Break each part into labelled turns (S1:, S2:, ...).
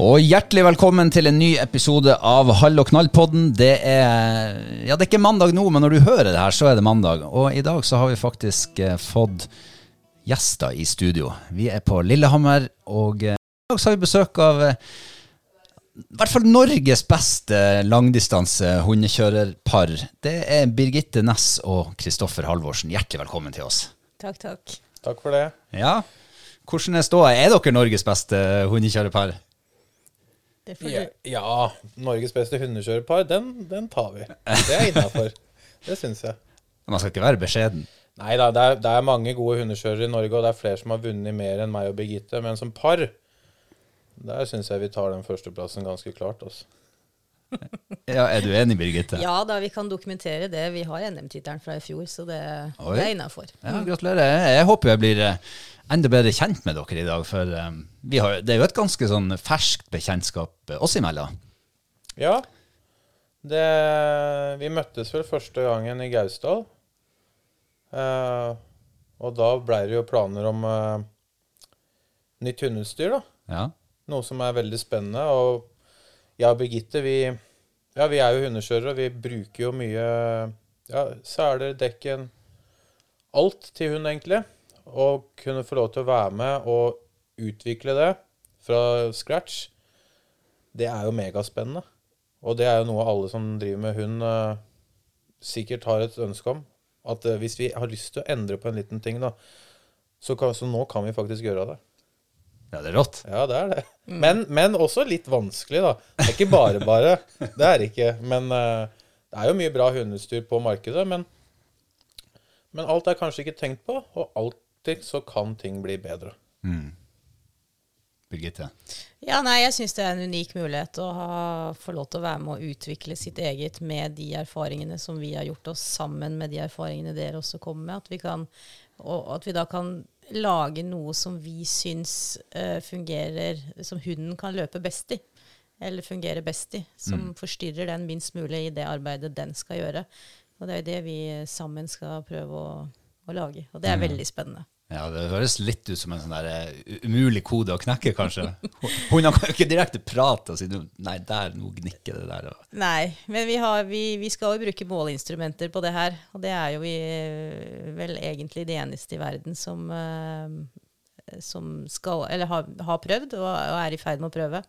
S1: Og hjertelig velkommen til en ny episode av Hall og knall-podden. Det er Ja, det er ikke mandag nå, men når du hører det her, så er det mandag. Og i dag så har vi faktisk eh, fått gjester i studio. Vi er på Lillehammer, og eh, i dag så har vi besøk av eh, i hvert fall Norges beste langdistanse hundekjørerpar. Det er Birgitte Næss og Kristoffer Halvorsen. Hjertelig velkommen til oss.
S2: Takk, takk.
S3: Takk for det.
S1: Ja, hvordan er ståa? Er dere Norges beste hundekjørerpar?
S3: Ja, ja Norges beste hundekjørerpar, den, den tar vi. Det er innafor. Det syns jeg.
S1: Man skal ikke være beskjeden.
S3: Nei da, det er, det er mange gode hundekjørere i Norge, og det er flere som har vunnet mer enn meg og Birgitte. Men som par, der syns jeg vi tar den førsteplassen ganske klart. Altså.
S1: Ja, Er du enig, Birgitte?
S2: Ja da, vi kan dokumentere det. Vi har NM-tittelen fra i fjor, så det, det er innafor.
S1: Ja, gratulerer. Jeg, jeg håper jeg blir eh, enda bedre kjent med dere i dag, for um, vi har, det er jo et ganske sånn ferskt bekjentskap eh, oss imellom.
S3: Ja. Det, vi møttes vel første gangen i Gausdal. Uh, og da blei det jo planer om uh, nytt hundeutstyr, da.
S1: Ja.
S3: Noe som er veldig spennende. Og jeg og Birgitte, vi, ja, vi er jo hundekjørere, og vi bruker jo mye ja, seler, dekken Alt til hund, egentlig. Og kunne få lov til å være med og utvikle det fra scratch, det er jo megaspennende. Og det er jo noe alle som driver med hund, eh, sikkert har et ønske om. At eh, hvis vi har lyst til å endre på en liten ting, da, så, kan, så nå kan vi faktisk gjøre det.
S1: ja, det er rått.
S3: Ja, det er det. Men, men også litt vanskelig, da. Det er ikke bare bare. Det er ikke. Men eh, det er jo mye bra hundeutstyr på markedet. Men, men alt er kanskje ikke tenkt på, og alltid så kan ting bli bedre.
S1: Birgitte.
S2: Ja, nei, jeg syns det er en unik mulighet å ha, få lov til å være med å utvikle sitt eget med de erfaringene som vi har gjort oss, sammen med de erfaringene dere også kommer med. At vi, kan, og at vi da kan lage noe som vi syns uh, fungerer, som hunden kan løpe best i. Eller fungere best i. Som forstyrrer den minst mulig i det arbeidet den skal gjøre. Og det er jo det vi sammen skal prøve å, å lage. Og det er veldig spennende.
S1: Ja, Det høres litt ut som en sånn der eh, umulig kode å knekke, kanskje. Hundene kan jo ikke direkte prate og si Nei, der, nå gnikker det der. og-
S2: Nei, men vi, har, vi, vi skal jo bruke måleinstrumenter på det her. Og det er jo vi eh, vel egentlig de eneste i verden som, eh, som skal, eller har, har prøvd og, og er i ferd med å prøve.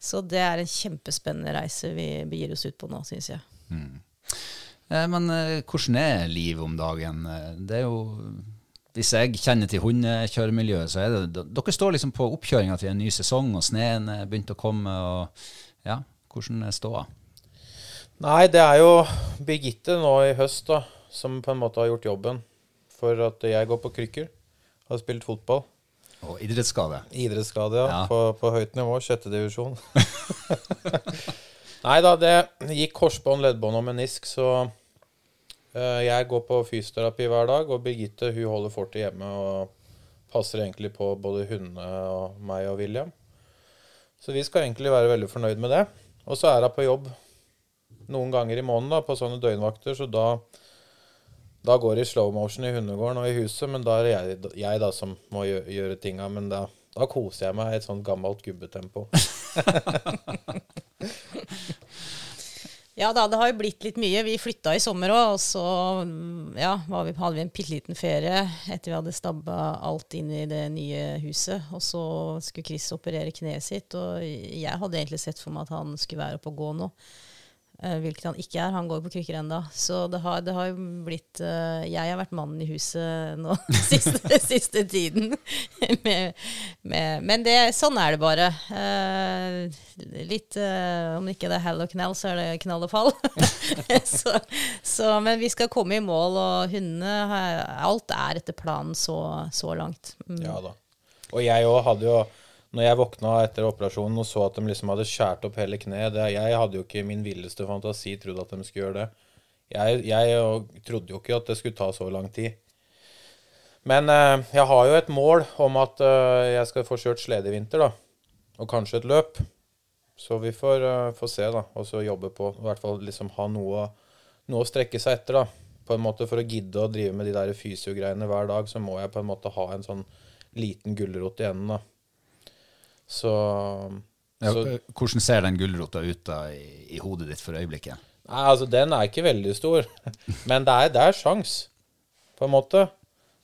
S2: Så det er en kjempespennende reise vi begir oss ut på nå, syns jeg.
S1: Eh, Men eh, hvordan er livet om dagen? Eh, Det er jo Hvis jeg kjenner til hundekjøremiljøet, så er det Dere står liksom på oppkjøringa til en ny sesong, og sneen er begynt å komme. og ja, Hvordan er ståa?
S3: Nei, det er jo Birgitte nå i høst da, som på en måte har gjort jobben. For at jeg går på krykker. Har spilt fotball.
S1: Og idrettsskade?
S3: Idrettsskade, ja.
S1: Ja.
S3: På, på høyt nivå. Sjette divisjon. Nei da, det gikk korsbånd, leddbånd og menisk, så eh, jeg går på fysioterapi hver dag. Og Birgitte hun holder fortet hjemme og passer egentlig på både hundene og meg og William. Så vi skal egentlig være veldig fornøyd med det. Og så er hun på jobb noen ganger i måneden da, på sånne døgnvakter, så da da går det i slow motion i hundegården og i huset, men da er det jeg, jeg da som må gjøre, gjøre tinga. Men da, da koser jeg meg i et sånt gammelt gubbetempo.
S2: Ja da, det har jo blitt litt mye. Vi flytta i sommer òg, og så mm, ja, vi, hadde vi en bitte liten ferie etter vi hadde stabba alt inn i det nye huset. Og så skulle Chris operere kneet sitt, og jeg hadde egentlig sett for meg at han skulle være oppe og gå nå. Eh, hvilket han ikke er. Han går på krykker ennå. Så det har, det har jo blitt eh, Jeg har vært mannen i huset nå siste, siste tiden. med, med, men det, sånn er det bare. Eh, litt Om ikke det er hell og knell, så er det knall og fall. så, så, men vi skal komme i mål, og hundene Alt er etter planen så, så langt. Mm.
S3: Ja da. Og jeg òg hadde jo Når jeg våkna etter operasjonen og så at de liksom hadde skåret opp hele kneet Jeg hadde jo ikke i min villeste fantasi trodd at de skulle gjøre det. Jeg, jeg trodde jo ikke at det skulle ta så lang tid. Men eh, jeg har jo et mål om at eh, jeg skal få kjørt slede i vinter, da. Og kanskje et løp. Så vi får, uh, får se, da. Og så jobbe på I hvert fall liksom ha noe, noe å strekke seg etter, da. På en måte For å gidde å drive med de der fysio-greiene hver dag, så må jeg på en måte ha en sånn liten gulrot i enden, da. Så,
S1: Ja,
S3: så
S1: eh, hvordan ser den gulrota ut da i, i hodet ditt for øyeblikket?
S3: Nei, altså, den er ikke veldig stor. Men det er, det er sjans, på en måte.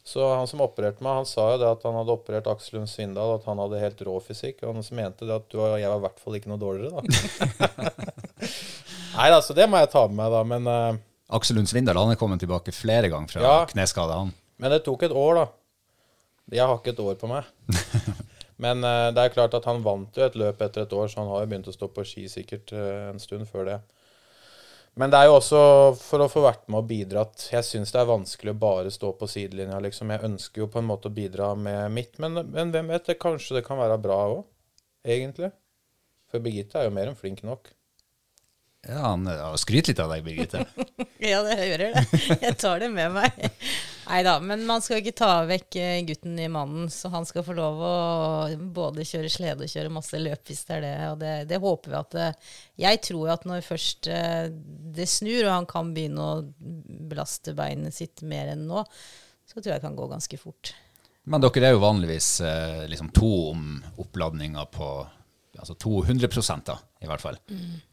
S3: Så han som opererte meg, han sa jo det at han hadde operert Aksel Lund Svindal, at han hadde helt rå fysikk. Og han som mente det at du og jeg var i hvert fall ikke noe dårligere, da. Nei da, så det må jeg ta med meg, da. Men, uh,
S1: Aksel Lund Svindal han er kommet tilbake flere ganger fra
S3: Ja.
S1: kneskade. han.
S3: men det tok et år, da. Jeg har ikke et år på meg. Men eh, det er klart at han vant jo et løp etter et år, så han har jo begynt å stå på ski sikkert eh, en stund før det. Men det er jo også for å få vært med og bidratt. Jeg syns det er vanskelig å bare stå på sidelinja, liksom. Jeg ønsker jo på en måte å bidra med mitt, men, men hvem vet, det, kanskje det kan være bra òg, egentlig. For Birgitte er jo mer enn flink nok.
S1: Ja, han Skryt litt av deg, Birgitte.
S2: Ja, det hører det. Jeg tar det med meg. Nei da, men man skal ikke ta vekk eh, gutten i mannen, så han skal få lov å både kjøre slede og kjøre masse løp hvis det er det. Og det, det håper vi at det, Jeg tror at når først eh, det snur, og han kan begynne å belaste beinet sitt mer enn nå, så tror jeg det kan gå ganske fort.
S1: Men dere er jo vanligvis eh, liksom to om oppladninga på altså 200 da, i hvert fall.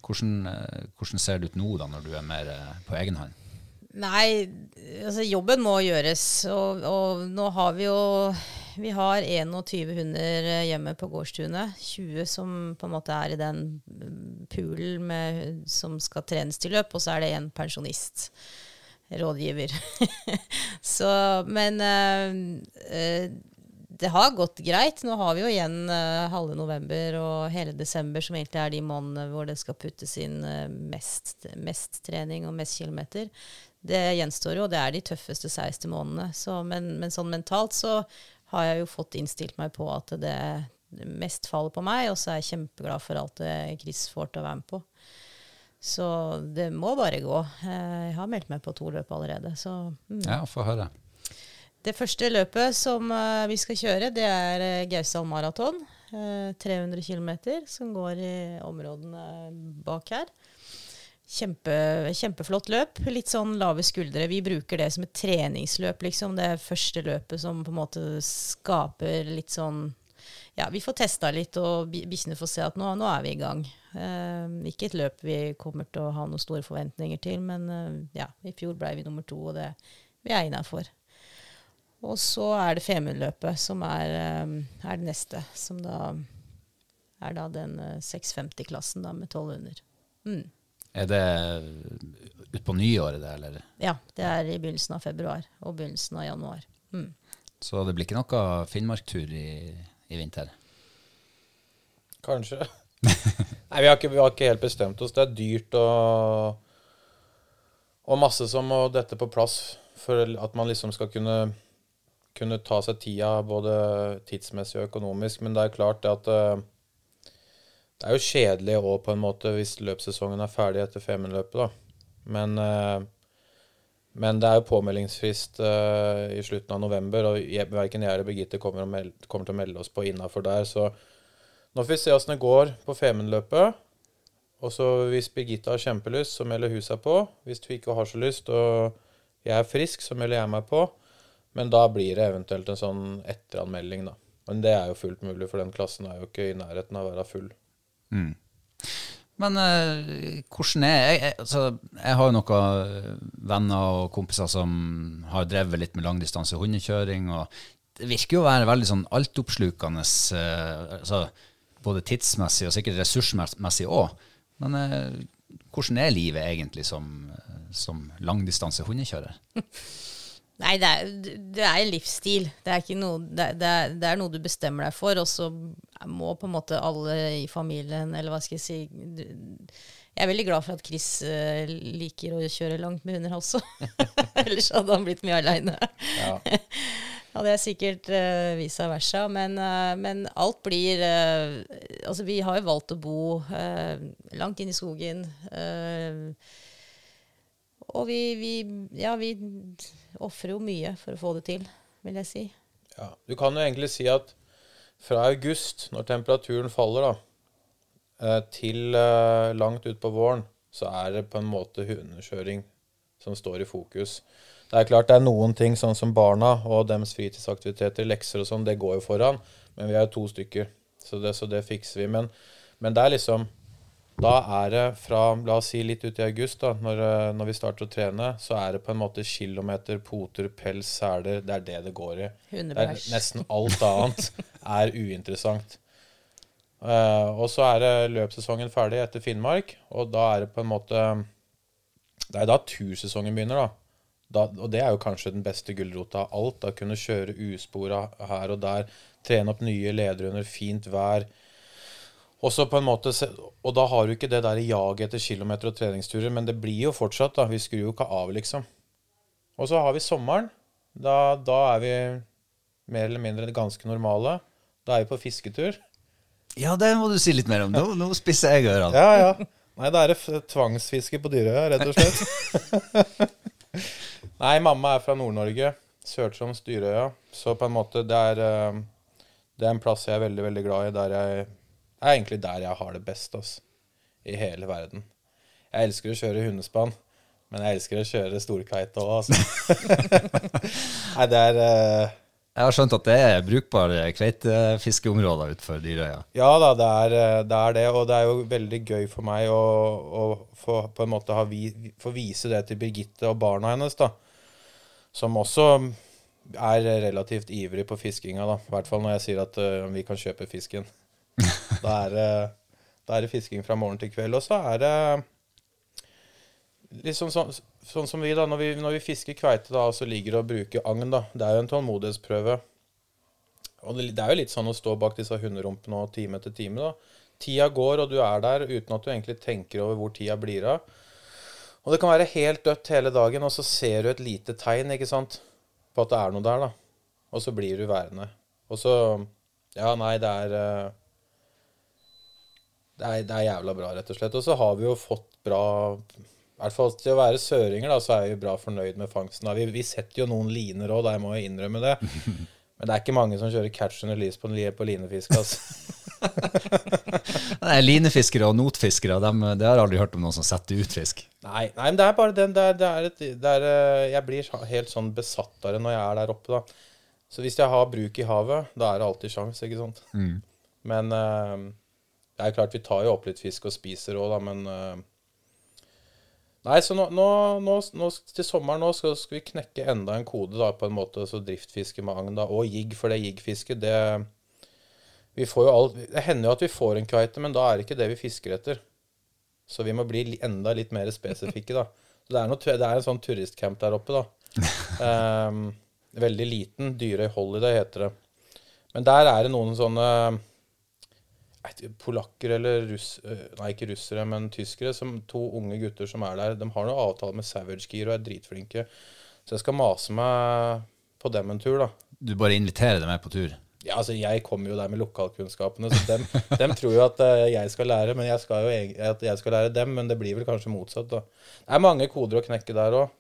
S1: Hvordan, eh, hvordan ser det ut nå, da, når du er mer eh, på egen hånd?
S2: Nei, altså jobben må gjøres. Og, og nå har vi jo Vi har 21 hunder eh, hjemme på gårdstunet. 20 som på en måte er i den mm, poolen med, som skal trenes til løp, og så er det en pensjonist. Rådgiver. så, men øh, eh, det har gått greit. Nå har vi jo igjen uh, halve november og hele desember, som egentlig er de månedene hvor det skal puttes inn uh, mest, mest trening og mest kilometer. Det gjenstår jo, og det er de tøffeste 16 månedene. Så, men, men sånn mentalt så har jeg jo fått innstilt meg på at det mest faller på meg, og så er jeg kjempeglad for alt det Chris får til å være med på. Så det må bare gå. Eh, Jeg har meldt meg på to løp allerede, så mm.
S1: Ja, få høre.
S2: Det første løpet som eh, vi skal kjøre, det er uh, Gausdal maraton. eh, 300 km, som går i områdene bak her. Kjempe, kjempeflott løp. Litt sånn lave skuldre. Vi bruker det som et treningsløp, liksom. Det første løpet som på en måte skaper litt sånn Ja, vi får testa litt, og bi- bikkjene får se at nå, nå er vi i gang. Eh, ikke et løp vi kommer til å ha noen store forventninger til, men eh, ja, i fjor ble vi nummer to, og det vi er innafor. Og så er det Femundløpet som er, eh, er det neste, som da er da den eh, 650-klassen med 1200. Mm.
S1: Er det utpå nyåret, det, eller?
S2: Ja, det er i begynnelsen av februar og begynnelsen av januar. Mm.
S1: Så det blir ikke noe Finnmarktur i, i vinter?
S3: Kanskje. Nei, vi har, ikke, vi har ikke helt bestemt oss. Det er dyrt og, og masse som må dette på plass for at man liksom skal kunne, kunne ta seg tida både tidsmessig og økonomisk. Men det er klart det at eh, det er jo kjedelig òg, på en måte, hvis løpssesongen er ferdig etter Femundløpet, da. Men, eh, men det er jo påmeldingsfrist uh, i slutten av november, og verken jeg eller Birgitte kommer, kommer, til å melde oss på innafor der. så nå får vi se åssen det går på Femundløpet. Og så hvis Birgitte har kjempelyst, så melder hun seg på. Hvis hun ikke har så lyst, og jeg er frisk, så melder jeg meg på. Men da blir det eventuelt en sånn etteranmelding, da. Men det er jo fullt mulig, for den klassen er jo ikke i nærheten av å være full.
S1: Mm. Men eh, hvordan er jeg, jeg, altså, jeg har jo noen venner og kompiser som har drevet litt med langdistanse hundekjøring. og Det virker jo å være veldig sånn altoppslukende eh, altså, både tidsmessig og sikkert ressursmessig òg. Men eh, hvordan er livet egentlig som, som langdistanse hundekjører?
S2: Nei, det er, det er, en livsstil. Det er, noe, det, er, det er, noe, du bestemmer deg for, og så må på en måte alle i familien, eller hva skal jeg si Jeg er veldig glad for at Chris uh, liker å kjøre langt med hunder også. Ellers hadde han blitt mye aleine. Ja. hadde jeg sikkert uh, vice versa. Men, uh, men, alt blir uh, Altså, vi har jo valgt å bo uh, langt inn i skogen. Og vi, vi Ja, vi ofrer jo mye for å få det til, vil jeg si.
S3: Ja, Du kan jo egentlig si at fra august, når temperaturen faller, da, til langt utpå våren, så er det på en måte hundekjøring som står i fokus. Det er klart det er noen ting sånn som barna og deres fritidsaktiviteter, lekser og sånn, det går jo foran. Men vi er jo to stykker, så det, så det fikser vi. Men, men, det er liksom Da er det fra la oss si litt ut i august, da, når, når, vi starter å trene, så er det på en måte kilometer, poter, pels, seler. Det er det det går i. Det nesten alt annet er uinteressant. Uh, og så er det løpssesongen ferdig etter Finnmark, og da er det på en måte Det er da tursesongen begynner, da. Da, og det er jo kanskje den beste gulrota av alt. Da kunne kjøre uspora her og der, trene opp nye lederhunder, fint vær. Og, så på en måte, og da har du ikke det der jaget etter kilometer og treningsturer, men det blir jo fortsatt. da, Vi skrur jo ikke av, liksom. Og så har vi sommeren. Da, da er vi mer eller mindre ganske normale. Da er vi på fisketur.
S1: Ja, det må du si litt mer om. Nå, nå spisser jeg ørene.
S3: Ja, ja. Nei, da er det tvangsfiske på Dyrøya, rett og slett. Nei, mamma er fra Nord-Norge. Sør-Troms, Dyrøya. Så på en måte det er, eh, det er en plass jeg er veldig, veldig glad i. Der jeg, det er egentlig der jeg har det best altså, i hele verden. Jeg elsker å kjøre hundespann, men jeg elsker å kjøre storkite òg, altså. Nei, det er uh,
S1: jeg har skjønt at det er brukbare kveitefiskeområder utenfor Dyrøya?
S3: Ja da, det er, eh, det er, det Og det er jo veldig gøy for meg å, å få, på en måte ha, få vise det til Birgitte og barna hennes. da som også er relativt ivrig på fiskinga, da. I hvert fall når jeg sier at uh, vi kan kjøpe fisken. Da, er, da er det fisking fra morgen til kveld. Og så er det liksom sånn, sånn, som vi, da. Når vi, når vi fisker kveite da, og så ligger og bruker agn, da. Det er jo en tålmodighetsprøve. Og det, det, er jo litt sånn å stå bak disse hunderumpene og time etter time, da. Tida går, og du er der uten at du egentlig tenker over hvor tida blir av. Og det kan være helt dødt hele dagen, og så ser du et lite tegn ikke sant, på at det er noe der. da. Og så blir du værende. Og så Ja, nei, det er eh, det er, det er jævla bra, rett og slett. Og så har vi jo fått bra I hvert fall til å være søringer, da, så er vi bra fornøyd med fangsten. Vi, vi setter jo noen liner òg, jeg må jo innrømme det. Men det er ikke mange som kjører catch and release på, på linefisk. altså.
S1: Nei, linefiskere og notfiskere, dem, det har jeg aldri hørt om noen som setter ut fisk.
S3: Nei, nei men det er bare den det er, det er et, det er, eh, Jeg blir helt sånn besatt av det når jeg er der oppe, da. Så hvis jeg har bruk i havet, da er det alltid sjans, ikke sant. Mm. Men uh, det er klart vi tar jo opp litt fisk og spiser òg, da, men uh, Nei, så nå, nå, nå, nå, til sommeren nå skal, skal, vi knekke enda en kode da, på en måte, så driftfiske med agn da, og jigg, for det jiggfisket, det vi får jo alt, Det hender jo at vi får en kveite, men da er det ikke det vi fisker etter. Så vi må bli enda litt mer spesifikke, da. Så det er, noe, det er en sånn turistcamp der oppe, da. Um, veldig liten. Dyrøy Holiday heter det. Men der er det noen sånne polakker eller russ... Nei, ikke russere, men tyskere. Som, to unge gutter som er der. De har noe avtale med Savage Gear og er dritflinke. Så jeg skal mase meg på dem en tur, da.
S1: Du bare inviterer dem med på tur.
S3: Ja, altså Jeg kommer jo der med lokalkunnskapene, så dem, dem tror jo at jeg skal lære, men jeg skal jo at jeg skal lære dem. Men det blir vel kanskje motsatt, da. Det er mange koder å knekke der òg.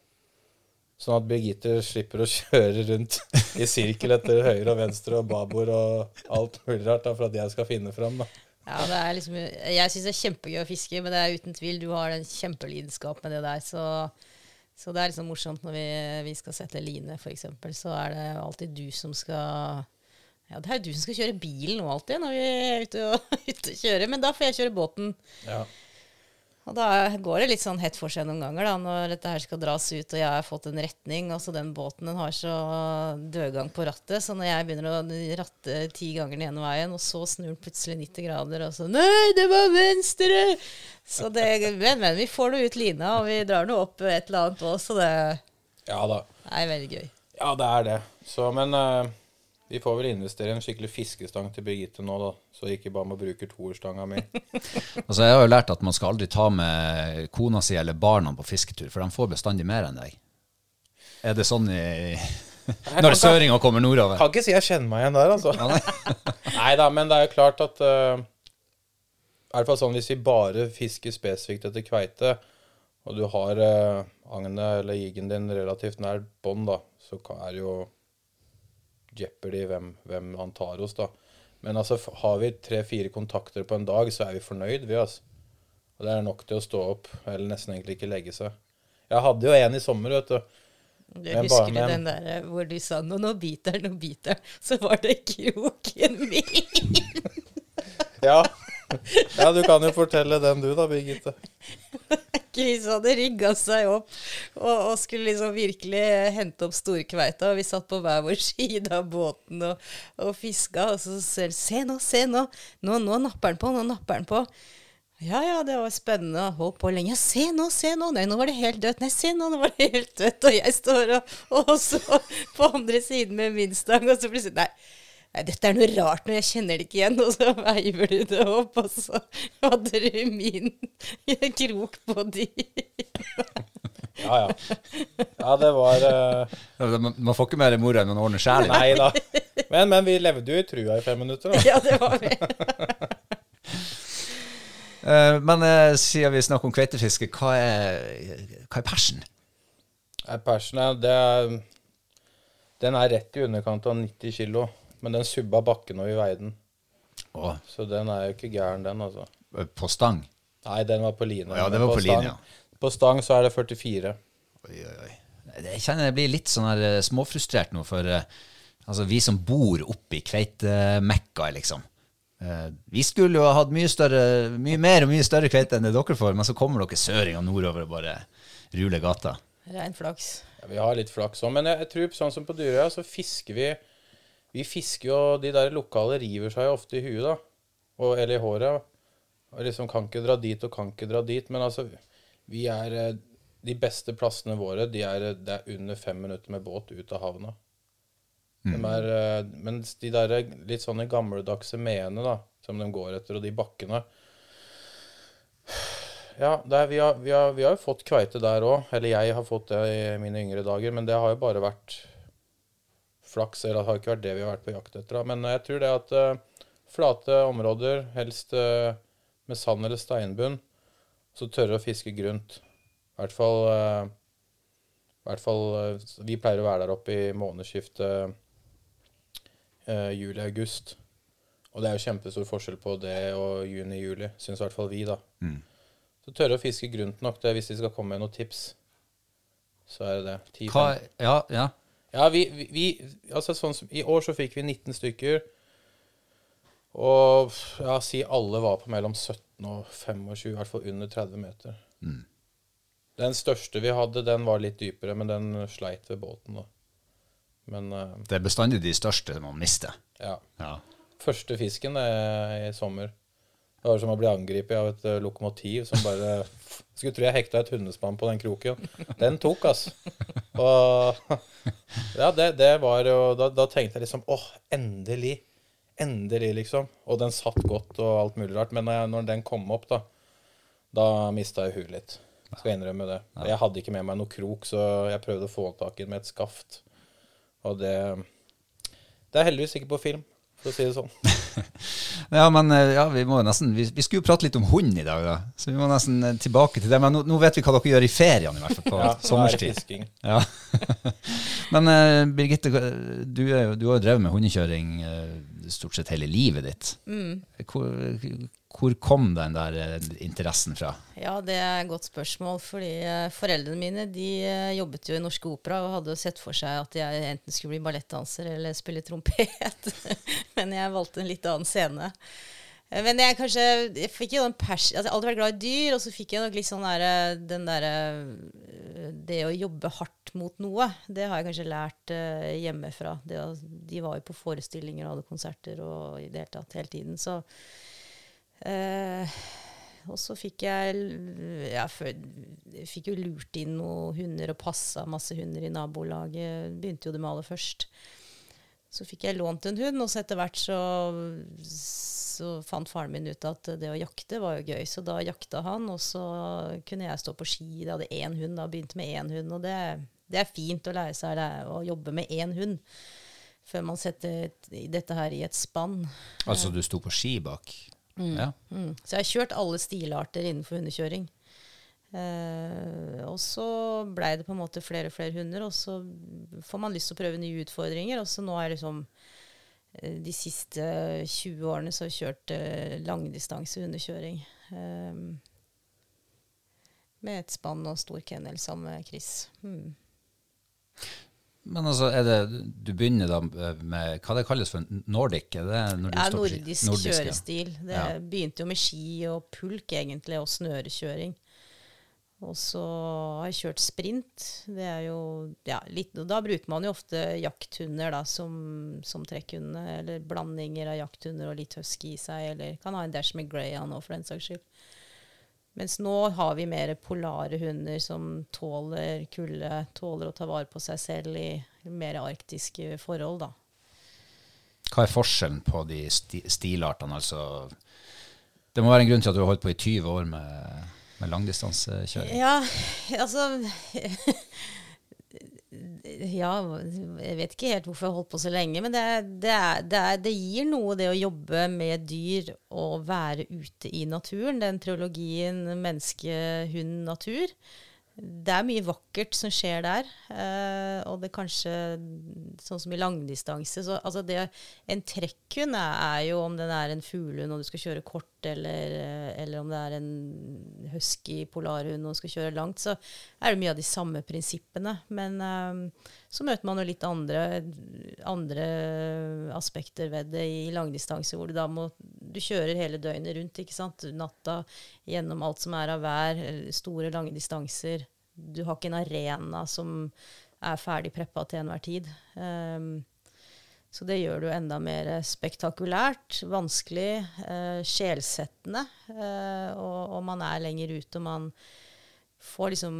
S3: Sånn at Birgitte slipper å kjøre rundt i sirkel etter høyre og venstre og babord og alt mulig rart da, for at jeg skal finne fram. da.
S2: Ja, det er liksom, jeg syns det er kjempegøy å fiske, men det er uten tvil du har en kjempelidenskap med det der. Så, så det er liksom morsomt når vi, vi skal sette line, f.eks. Så er det alltid du som skal Ja, det er jo du som skal kjøre bilen nå alltid når vi er ute og, ute og kjører, men da får jeg kjøre båten.
S3: Ja.
S2: Og da går det litt sånn hett for seg noen ganger, da, når dette her skal dras ut og jeg har fått en retning, og så den båten den har så dødgang på rattet, så når jeg begynner å ratte ti ganger den ene veien, og så snur den plutselig 90 grader, og så Nei, det var venstre! Så det Men, men vi får nå ut lina, og vi drar nå opp et eller annet òg, så det
S3: ja da.
S2: er veldig gøy.
S3: Ja, det er det. Så, men eh, vi får vel investere i en skikkelig fiskestang til Birgitte nå, da. Så ikke bare må bruke toerstanga mi.
S1: Altså, jeg har jo lært at man skal aldri ta med kona si eller barna på fisketur, for de får bestandig mer enn deg. Er det sånn i Når søringa kommer nordover?
S3: Kan ikke si jeg kjenner meg igjen der, altså. Nei da, men det er jo klart at uh, I hvert fall sånn hvis vi bare fisker spesifikt etter kveite, og du har uh, agnet eller jiggen din relativt nær bånd, da, så er det jo jeopardy hvem, hvem han tar oss, da. Men altså, har vi tre-fire kontakter på en dag, så er vi fornøyd, vi, altså. Og det er nok til å stå opp, eller nesten egentlig ikke legge seg. Jeg hadde jo en i sommer, vet du.
S2: Du husker du den der eh, hvor du sa nå, nå biter nå biter så var det kroken min.
S3: Ja. Ja, du kan jo fortelle den du da, Birgitte.
S2: Chris hadde rigga seg opp og, og skulle liksom virkelig hente opp storkveita. Og vi satt på hver vår side av båten og, og fiska. Og så du Se nå, se nå! Nå, nå napper den på, nå napper den på. Ja, ja, det var spennende. Holdt på lenge. Se nå, se nå! Nei, nå var det helt dødt. Nei, se nå, nå var det helt dødt. Og jeg står og, og så på andre siden med min stang, og så plutselig Nei. Nei, dette er noe rart når jeg kjenner det ikke igjen, og så veiver du det opp, og så hadde du min krok på de.
S3: Ja, ja. Ja, det var uh...
S1: Man får ikke mer moro enn man ordner sjæl.
S3: Nei da. Men, men vi levde jo i trua i fem minutter, da.
S2: Ja, det var vi.
S1: Eh, Men eh, siden vi snakker om kveitefiske, hva er, hva er persen?
S3: Persen er, det er Den er rett i underkant av 90 kilo. Men den subba bakken og vi veide den.
S1: Åh.
S3: Så den er jo ikke gæren, den, altså.
S1: på stang?
S3: Nei, den var på line.
S1: Ja,
S3: den
S1: var på
S3: på
S1: line, ja.
S3: På stang så er det 44.
S1: Oi, oi, oi. Jeg kjenner jeg blir litt sånn her eh, småfrustrert nå, for uh, altså, vi som bor oppe i kveitemekka, liksom. Eh, vi skulle jo ha hatt mye, større, mye mer og mye større kveite enn det dere får, men så kommer dere søringer nordover og bare ruler gata.
S2: Rein flaks.
S3: Ja, vi har litt flaks òg, men jeg, jeg tror sånn som på Dyrøya, så fisker vi Vi fisker jo De der lokale river seg jo ofte i huet, da. Og, eller i håret. Og liksom kan ikke dra dit og kan ikke dra dit. Men altså, vi er eh, De beste plassene våre, de er, eh, det er under fem minutter med båt ut av havna. De er, eh, mens de der litt sånne gammeldagse meene, da, som de går etter, og de bakkene Ja, er, vi, har, vi, har, vi har jo fått kveite der òg. Eller jeg har fått det i mine yngre dager. Men det har jo bare vært flaks. Eller det har ikke vært det vi har vært på jakt etter. Men jeg tror det at uh, flate områder, helst uh, med sand eller steinbunn, så tørre å fiske grunt. I hvert fall, uh, i hvert fall eh, Vi pleier å være der oppe i månedsskiftet eh, juli-august. Og det er jo kjempestor forskjell på det og juni-juli, syns i hvert fall vi, da. Så tørre å fiske grunt nok, det hvis de skal komme med noen tips. Så er det det.
S1: Hva, ja, ja.
S3: Ja, vi, vi, altså sånn som, I år så fikk vi 19 stykker. Og ja, si alle var på mellom 17 og 25, i hvert fall under 30 meter. Den største vi hadde, den var litt dypere, men den sleit ved båten. da. Men uh,
S1: Det er bestandig de største man mister.
S3: ja.
S1: Ja.
S3: Første fisken eh, i sommer. Det var som å bli angrepet av et eh, lokomotiv som bare Skulle tro jeg hekta et hundespann på den kroken. Den tok, altså. Og ja, det, det var jo da, da tenkte jeg liksom åh, endelig. Endelig, liksom. Og den satt godt og alt mulig rart. Men når, jeg, når den kom opp, da, da mista jeg huet litt. Skal jeg innrømme det. Jeg hadde ikke med meg noe krok, så jeg prøvde å få tak i den med et skaft. Og det Det er heldigvis ikke på film, for å si det sånn.
S1: Ja, men eh, ja, vi må jo nesten Vi, vi skulle jo prate litt om hund i dag, da. Så vi må nesten eh, tilbake til det. Men nå, nå vet vi hva dere gjør i feriene, i hvert fall på
S3: Ja, er
S1: sommerstid. Ja. Men uh, Birgitte, du, er du har jo drevet med hundekjøring uh, stort sett hele livet ditt. Hvor, hvor kom den der eh, interessen fra?
S2: Ja, det er et godt spørsmål. fordi eh, foreldrene mine de eh, jobbet jo i Norske Opera og hadde jo sett for seg at jeg enten skulle bli ballettdanser eller spille trompet. Men jeg valgte en litt annen scene. Men jeg kanskje jeg fikk jo den pers altså, Jeg har alltid vært glad i dyr, og så fikk jeg nok litt sånn der, den derre Det å jobbe hardt mot noe, det har jeg kanskje lært uh, hjemmefra. Det, de var jo på forestillinger og hadde konserter og i det hele tatt hele tiden. Så Eh, og så fikk jeg ja, fikk jo lurt inn noen hunder og passa masse hunder i nabolaget. Begynte jo det med aller først. Så fikk jeg lånt en hund, og så etter hvert så, så fant faren min ut at det å jakte var jo gøy. Så da jakta han, og så kunne jeg stå på ski. Jeg hadde én hund, da begynte med én hund. Og det, det er fint å lære seg det, å jobbe med én hund. Før man setter dette her i et spann.
S1: Altså du sto på ski bak? Ja.
S2: Mm. Så jeg har kjørt alle stilarter innenfor hundekjøring. Eh, og så blei det på en måte flere og flere hunder, og så får man lyst til å prøve nye utfordringer. Og så nå er liksom eh, de siste 20 årene så har jeg kjørt eh, langdistanse hundekjøring. Eh, med et spann og stor kennel sammen med Chris. Mm.
S1: Men altså, det, du begynner da med hva det kalles for nordic? Er det når du
S2: Ja, nordisk,
S1: Nordisk,
S2: kjørestil. Det
S1: Ja.
S2: begynte jo med ski og pulk, egentlig, og snørekjøring. Og så har jeg kjørt sprint. Det er jo ja, litt, og Da bruker man jo ofte jakthunder da, som, som trekkhundene, eller blandinger av jakthunder og litt husky i seg, eller kan ha en dash med greyhound òg, for den saks skyld. Mens nå har vi mer polare hunder som tåler kulde, tåler å ta vare på seg selv i mer arktiske forhold, da.
S1: Hva er forskjellen på de sti stilartene? Altså, det må være en grunn til at du har holdt på i 20 år med, med langdistansekjøring.
S2: Ja, altså Ja, jeg vet ikke helt hvorfor jeg holdt på så lenge, men det, det, er, det, er, det gir noe, det å jobbe med dyr og være ute i naturen. Den trilogien menneske, hund, natur. Det er mye vakkert som skjer der. Eh, og det kanskje Sånn som i langdistanse så, altså En trekkhund er, er jo om den er en fuglehund og du skal kjøre kort, eller, eller om det er en husky polarhund og skal kjøre langt, så er det mye av de samme prinsippene. Men uh, så møter man jo litt andre, andre aspekter ved det i langdistanse, hvor du da må Du kjører hele døgnet rundt, ikke sant. Natta gjennom alt som er av vær, store, lange distanser. Du har ikke en arena som er ferdig preppa til enhver tid. Um, så det gjør det jo enda mer spektakulært, vanskelig, eh, sjelsettende. Eh, og, og man er lenger ute, og man får liksom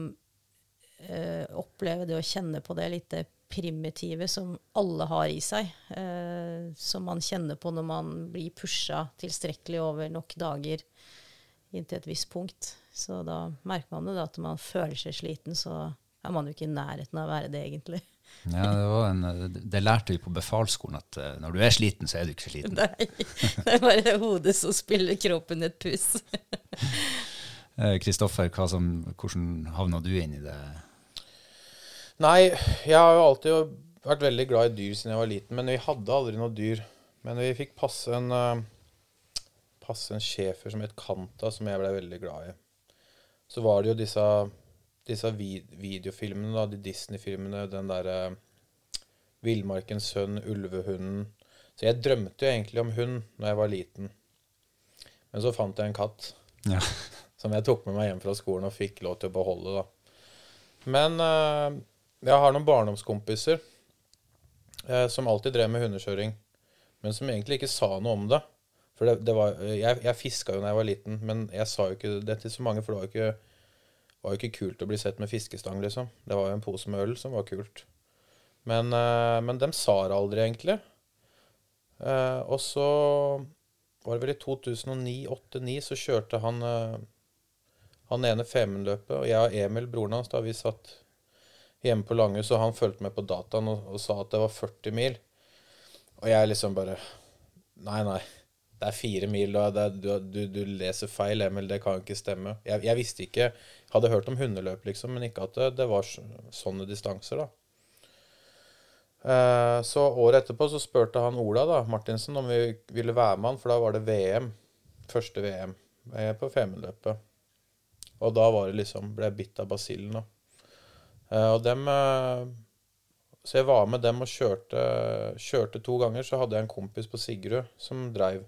S2: eh, oppleve det å kjenne på det litt primitive som alle har i seg. Eh, som man kjenner på når man blir pusha tilstrekkelig over nok dager inntil et visst punkt. Så da merker man jo at man føler seg sliten, så er man jo ikke i nærheten av å være det, egentlig.
S1: Ja, det, var en, det lærte vi på befalsskolen, at eh, når du er sliten, så er du ikke sliten.
S2: Nei, det er bare hodet som spiller kroppen et puss.
S1: Eh, Kristoffer, hvordan havna du inn i det?
S3: Nei, jeg har jo alltid vært veldig glad i dyr siden jeg var liten, men vi hadde aldri noe dyr. Men vi fikk passe en, eh, passe en schæfer som het Kanta, som jeg ble veldig glad i. Så var det jo disse, disse vid videofilmene, da, de Disney-filmene, den derre Villmarkens sønn, Ulvehunden. Så jeg drømte jo egentlig om hund når jeg var liten. Men så fant jeg en katt
S1: Ja.
S3: som jeg tok med meg hjem fra skolen og fikk lov til å beholde. da. Men eh, jeg har noen barndomskompiser eh, som alltid drev med hundekjøring, men som egentlig ikke sa noe om det. For det, det var, jeg, jeg fiska jo da jeg var liten, men jeg sa jo ikke det til så mange, for det var jo ikke, var jo ikke kult å bli sett med fiskestang, liksom. Det var jo en pose med øl som var kult. Men, eh, men dem sa det aldri, egentlig. Eh, og så var det vel i 2009-2009 så kjørte han eh, han ene Femundløpet, og jeg og Emil, broren hans, da vi satt hjemme på Langhus, og han fulgte med på dataen og, og sa at det var 40 mil. Og jeg liksom bare Nei, nei. Det er fire mil, og er, du, du, du, leser feil, Emil. Det kan ikke stemme. Jeg, jeg visste ikke Hadde hørt om hundeløp, liksom, men ikke at det, det var sånne distanser, da. Eh, så året etterpå så spurte han Ola da, Martinsen om vi ville være med han, for da var det VM. Første VM eh, på Femundløpet. Og da var det liksom ble bitt av basillen, da. Eh, og dem Så jeg var med dem og kjørte, kjørte to ganger. Så hadde jeg en kompis på Sigrud som dreiv,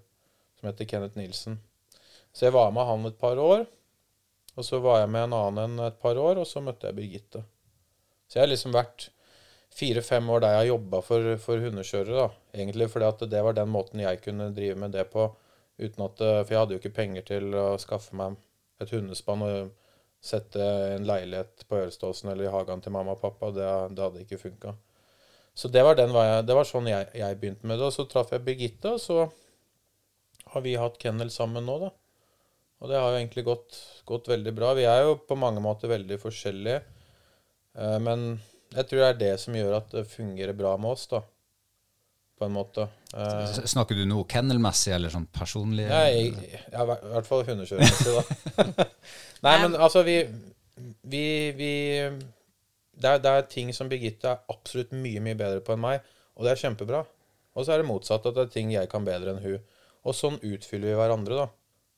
S3: som heter Kenneth Nilsen. Så jeg var med han et par år. Og så var jeg med en annen et par år, og så møtte jeg Birgitte. Så jeg har liksom vært fire-fem år der jeg har jobba for, for hundekjørere. da, Egentlig fordi det var den måten jeg kunne drive med det på. uten at, For jeg hadde jo ikke penger til å skaffe meg et hundespann og sette en leilighet på Øreståsen eller i hagen til mamma og pappa. Det, det hadde ikke funka. Så det var, den, det var sånn jeg, jeg, begynte med det. Og så traff jeg Birgitte, og så har vi hatt kennel sammen nå, da. Og det har jo egentlig gått, gått veldig bra. Vi er jo på mange måter veldig forskjellige. Eh, men jeg tror det er det som gjør at det fungerer bra med oss, da. På en måte.
S1: Eh, snakker du nå kennelmessig eller sånn personlig?
S3: Nei, jeg, ja, i hvert fall hundekjøremessig, da. Nei, men altså, vi, vi, vi det, er, det er ting som Birgitte er absolutt mye, mye bedre på enn meg, og det er kjempebra. Og så er det motsatt, at det er ting jeg kan bedre enn hun. Og sånn utfyller vi hverandre, da.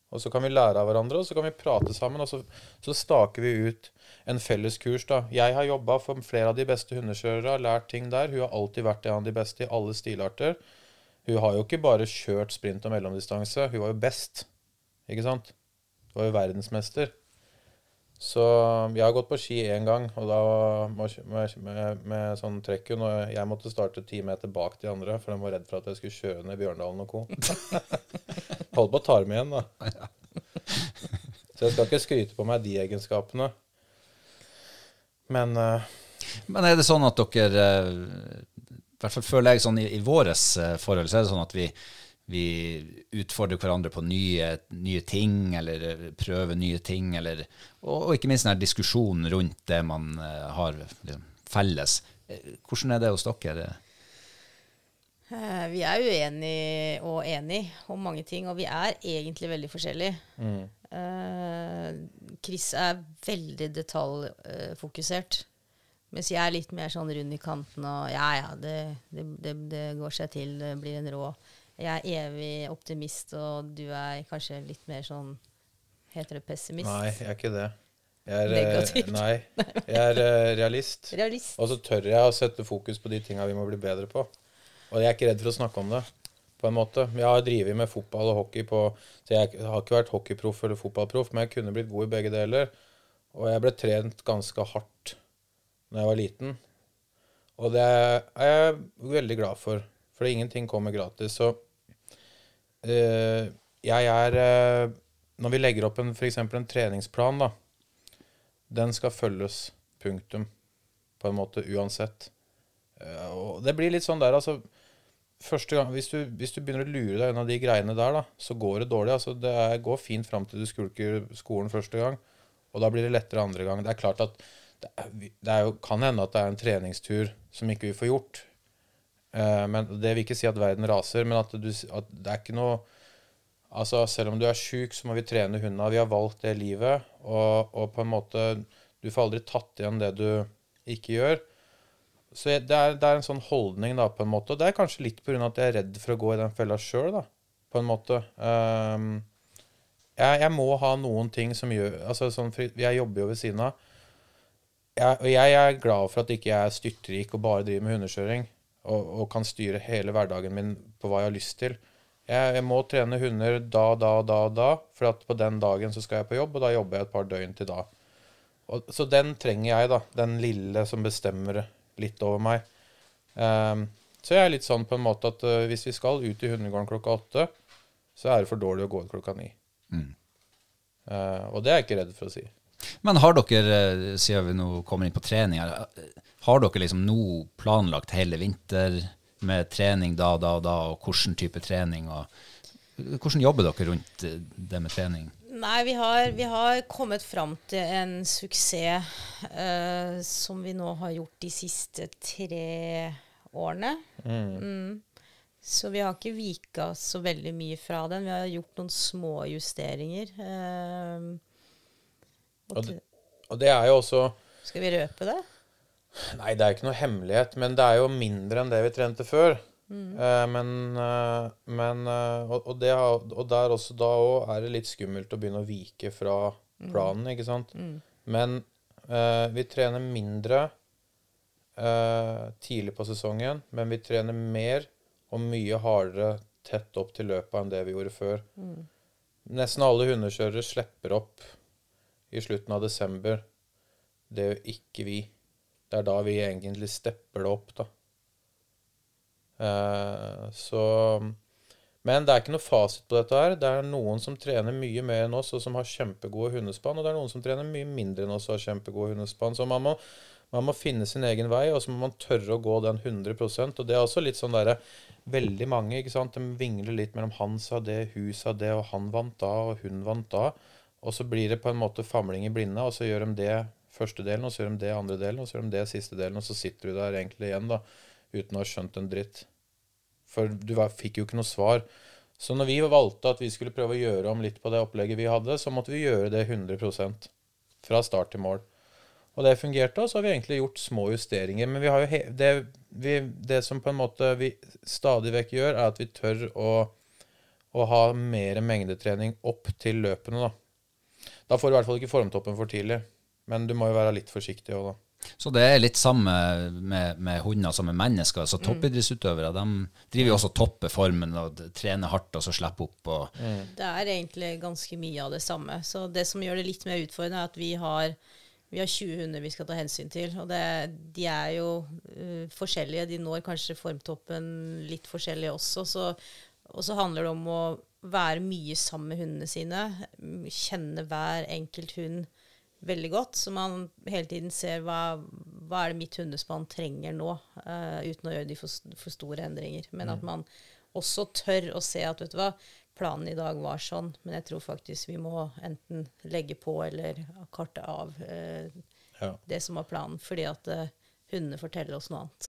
S3: Og så kan vi lære av hverandre, og så kan vi prate sammen, og så, så staker vi ut en felles kurs. da. Jeg har jobba for flere av de beste hundekjørere, lært ting der. Hun har alltid vært en av de beste i alle stilarter. Hun har jo ikke bare kjørt sprint og mellomdistanse, hun var jo best. Ikke sant? Hun var jo verdensmester. Så jeg har gått på ski én gang, og da med, med, med sånn trekkhund. Og jeg måtte starte ti meter bak de andre, for de var redd for at jeg skulle kjøre ned Bjørndalen og co. Holdt på å ta dem igjen, da. Så jeg skal ikke skryte på meg de egenskapene. Men uh,
S1: Men er det sånn at dere uh, I hvert fall føler jeg sånn i, i våre uh, forhold, så er det sånn at vi, vi utfordrer hverandre på nye, nye, ting, eller prøver nye ting, eller, og, og ikke minst denne diskusjonen rundt det man har liksom, felles. Hvordan er det hos dere?
S2: Vi er uenige og enige om mange ting, og vi er egentlig veldig forskjellige. Mm. Chris er veldig detaljfokusert. Mens jeg er litt mer sånn rund i kanten og ja, ja, det, det, det, det går seg til. Det blir en rå. Jeg er evig optimist, og du er kanskje litt mer sånn Heter det pessimist?
S3: Nei, jeg er ikke det. Jeg er, Negativt. Nei, jeg er uh, realist.
S2: realist.
S3: Og så tør jeg å sette fokus på de tinga vi må bli bedre på. Og jeg er ikke redd for å snakke om det på en måte. Jeg har drevet med fotball og hockey på Så jeg har ikke vært hockeyproff eller fotballproff, men jeg kunne blitt god i begge deler. Og jeg ble trent ganske hardt da jeg var liten. Og det er jeg veldig glad for, for ingenting kommer gratis. Så jeg er øh, Når vi legger opp f.eks. en treningsplan, da, den skal følges. Punktum. På en måte uansett. Uh, og det blir litt sånn der, altså første gang, hvis du, hvis du, begynner å lure deg unna de greiene der, da, så går det dårlig. Altså, det er, går fint fram til du skulker skolen første gang, og da blir det lettere andre gang. Det er klart at det, er, det er jo, kan hende at det er en treningstur som ikke vi får gjort. Eh, men Det vil ikke si at verden raser, men at, du, at det er ikke noe Altså, Selv om du er sjuk, så må vi trene hundene. Vi har valgt det livet, og, og på en måte Du får aldri tatt igjen det du ikke gjør. Så det, er, det, er, en sånn holdning, da, på en måte. Og det er kanskje litt pga. at jeg er redd for å gå i den fella sjøl, da, på en måte. Um, jeg, jeg, må ha noen ting som gjør altså sånn, Jeg jobber jo ved siden av. Jeg, og jeg er glad for at ikke jeg er styrtrik og bare driver med hundekjøring og, og, kan styre hele hverdagen min på hva jeg har lyst til. Jeg, jeg må trene hunder da, da, da, da, for at på den dagen så skal jeg på jobb, og da jobber jeg et par døgn til da. Og, så den trenger jeg, da. Den lille som bestemmer litt over meg. Um, så jeg er litt sånn på en måte at uh, hvis vi skal ut i hundegården klokka åtte, så er det for dårlig å gå ut klokka ni. Eh, og det er jeg ikke redd for å si.
S1: Men har dere, eh, siden vi nå kommer inn på trening her, eh, har dere liksom nå planlagt hele vinter med trening da, da og da, og hvilken type trening? og Hvordan jobber dere rundt eh, det med trening?
S2: Nei, vi har, vi har kommet fram til en suksess uh, som vi nå har gjort de siste tre årene. Mm. Så vi har ikke vika så veldig mye fra den. Vi har gjort noen små justeringer. Eh, og
S3: Og det, og det er jo også
S2: skal vi røpe det?
S3: Nei, det er ikke noe hemmelighet, men det er jo mindre enn det vi trente før. Eh, men uh, men uh, og, og, det og der også da òg er det litt skummelt å begynne å vike fra planen, ikke sant. Men eh, vi trener mindre tidlig på sesongen, men vi trener mer og mye hardere tett opp til løpet enn det vi gjorde før. Nesten alle hundekjørere slipper opp i slutten av desember. Det gjør ikke vi. Det er da vi egentlig stepper det opp, da. Eh, så Men det er ikke noe fasit på dette her. Det er noen som trener mye mer enn oss, og som har kjempegode hundespann, og det er noen som trener mye mindre enn oss og har kjempegode hundespann. Så man må, man må finne sin egen vei, og så må man tørre å gå den 100% Og det er også litt sånn derre Veldig mange ikke sant? de vingler litt mellom han sa det, hun sa det, og han vant da, og hun vant da. Og så blir det på en måte famling i blinde, og så gjør de det første delen, og så gjør de det andre delen, og så gjør de det siste delen, og så sitter du der egentlig igjen da, uten å ha skjønt en dritt. For du fikk jo ikke noe svar. Så når vi valgte at vi skulle prøve å gjøre om litt på det opplegget vi hadde, så måtte vi gjøre det 100% fra start til mål. Og det fungerte, og så har vi egentlig gjort små justeringer. Men det, vi, det som på en måte vi stadig vekk gjør, er at vi tør å, å ha mer mengdetrening opp til løpene, da. Da får du i hvert fall ikke formtoppen for tidlig. Men du må jo være litt forsiktig òg, da.
S1: Så det er litt samme med, med hunder som med mennesker. Så toppidrettsutøvere de driver jo også og topper formen og trener hardt og så slipper opp. Og,
S2: Det er egentlig ganske mye av det samme. Så det som gjør det litt mer utfordrende, er at vi har, vi har 20 hunder vi skal ta hensyn til. Og det, de er jo uh, forskjellige. De når kanskje formtoppen litt forskjellig også. Så, og så handler det om å være mye sammen med hundene sine. mm, Kjenne hver enkelt hund veldig godt, så man hele tiden ser hva, hva er det mitt hundespann trenger nå, uh, uten å gjøre de for, for store endringer. Men at man også tør å se at vet du hva, planen i dag var sånn, men jeg tror faktisk vi må enten legge på eller karte av eh,
S3: Ja.
S2: det som var planen, fordi at eh, hundene forteller oss noe annet.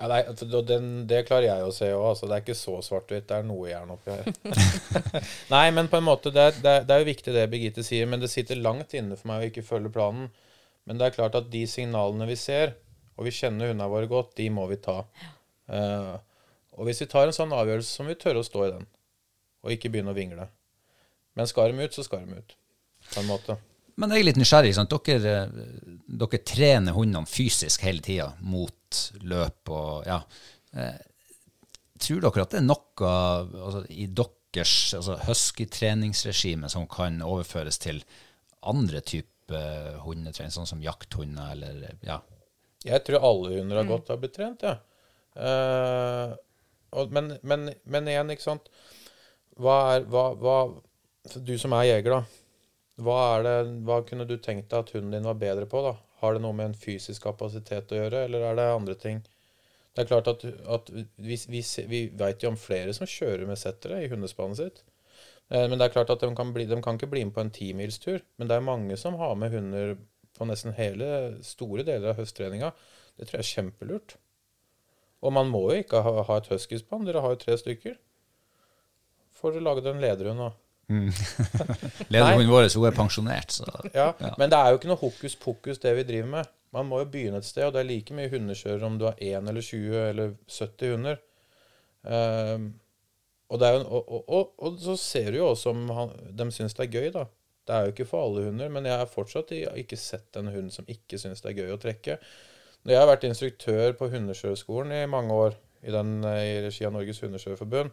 S3: Ja, nei, den, det klarer jeg å se òg. Altså, det er ikke så svart-hvitt. Det er noe jern oppi her. nei, men på en måte, det er, det, er, det er jo viktig det Birgitte sier, men det sitter langt inne for meg å ikke følge planen. Men det er klart at de signalene vi ser, og vi kjenner hundene våre godt, de må vi ta. Eh, og hvis vi tar en sånn avgjørelse, så må vi tørre å stå i den, og ikke begynne å vingle. Men skal de ut, så skal de ut. På en måte.
S1: Men jeg er litt nysgjerrig. Sant? Dere, eh, dere trener hundene fysisk hele tida mot løp og ja. Eh, tror dere at det er noe altså, i deres altså, husky-treningsregime som kan overføres til andre typer hundetrening, sånn som jakthunder eller ja?
S3: Jeg tror alle hunder har godt av å bli trent, ja. Eh, men, men, men igjen, ikke sant Hva er hva, hva, Du som er jeger, da. Hva, det, hva kunne du tenkt deg at hunden din var bedre på? da? Har det noe med en fysisk kapasitet å gjøre, eller er det andre ting? Det er klart at, at vi, vi, vi vet jo om flere som kjører med settere i hundespannet sitt. Eh, Men det er klart at de kan, bli, de kan ikke bli med på en timilstur. Men det er mange som har med hunder på nesten hele store deler av høsttreninga. Det tror jeg er kjempelurt. Og man må jo ikke ha, ha et huskyspann. Dere har jo tre stykker. Får lage en lederhund, da.
S1: Lederhunden vår hun er pensjonert, så
S3: Ja, Men det er jo ikke noe hokus pokus det vi driver med. Man må jo begynne et sted, og det er like mye hundekjørere om du har 1 eller 20 eller 70 hunder. Um, og, det er jo, og, og, og, og så ser du jo også om han, de syns det er gøy, da. Det er jo ikke for alle hunder, men jeg har fortsatt ikke sett en hund som ikke syns det er gøy å trekke. Når jeg har vært instruktør på Hundekjørerskolen i mange år, i, den, eh, i regi av Norges Hundekjørerforbund,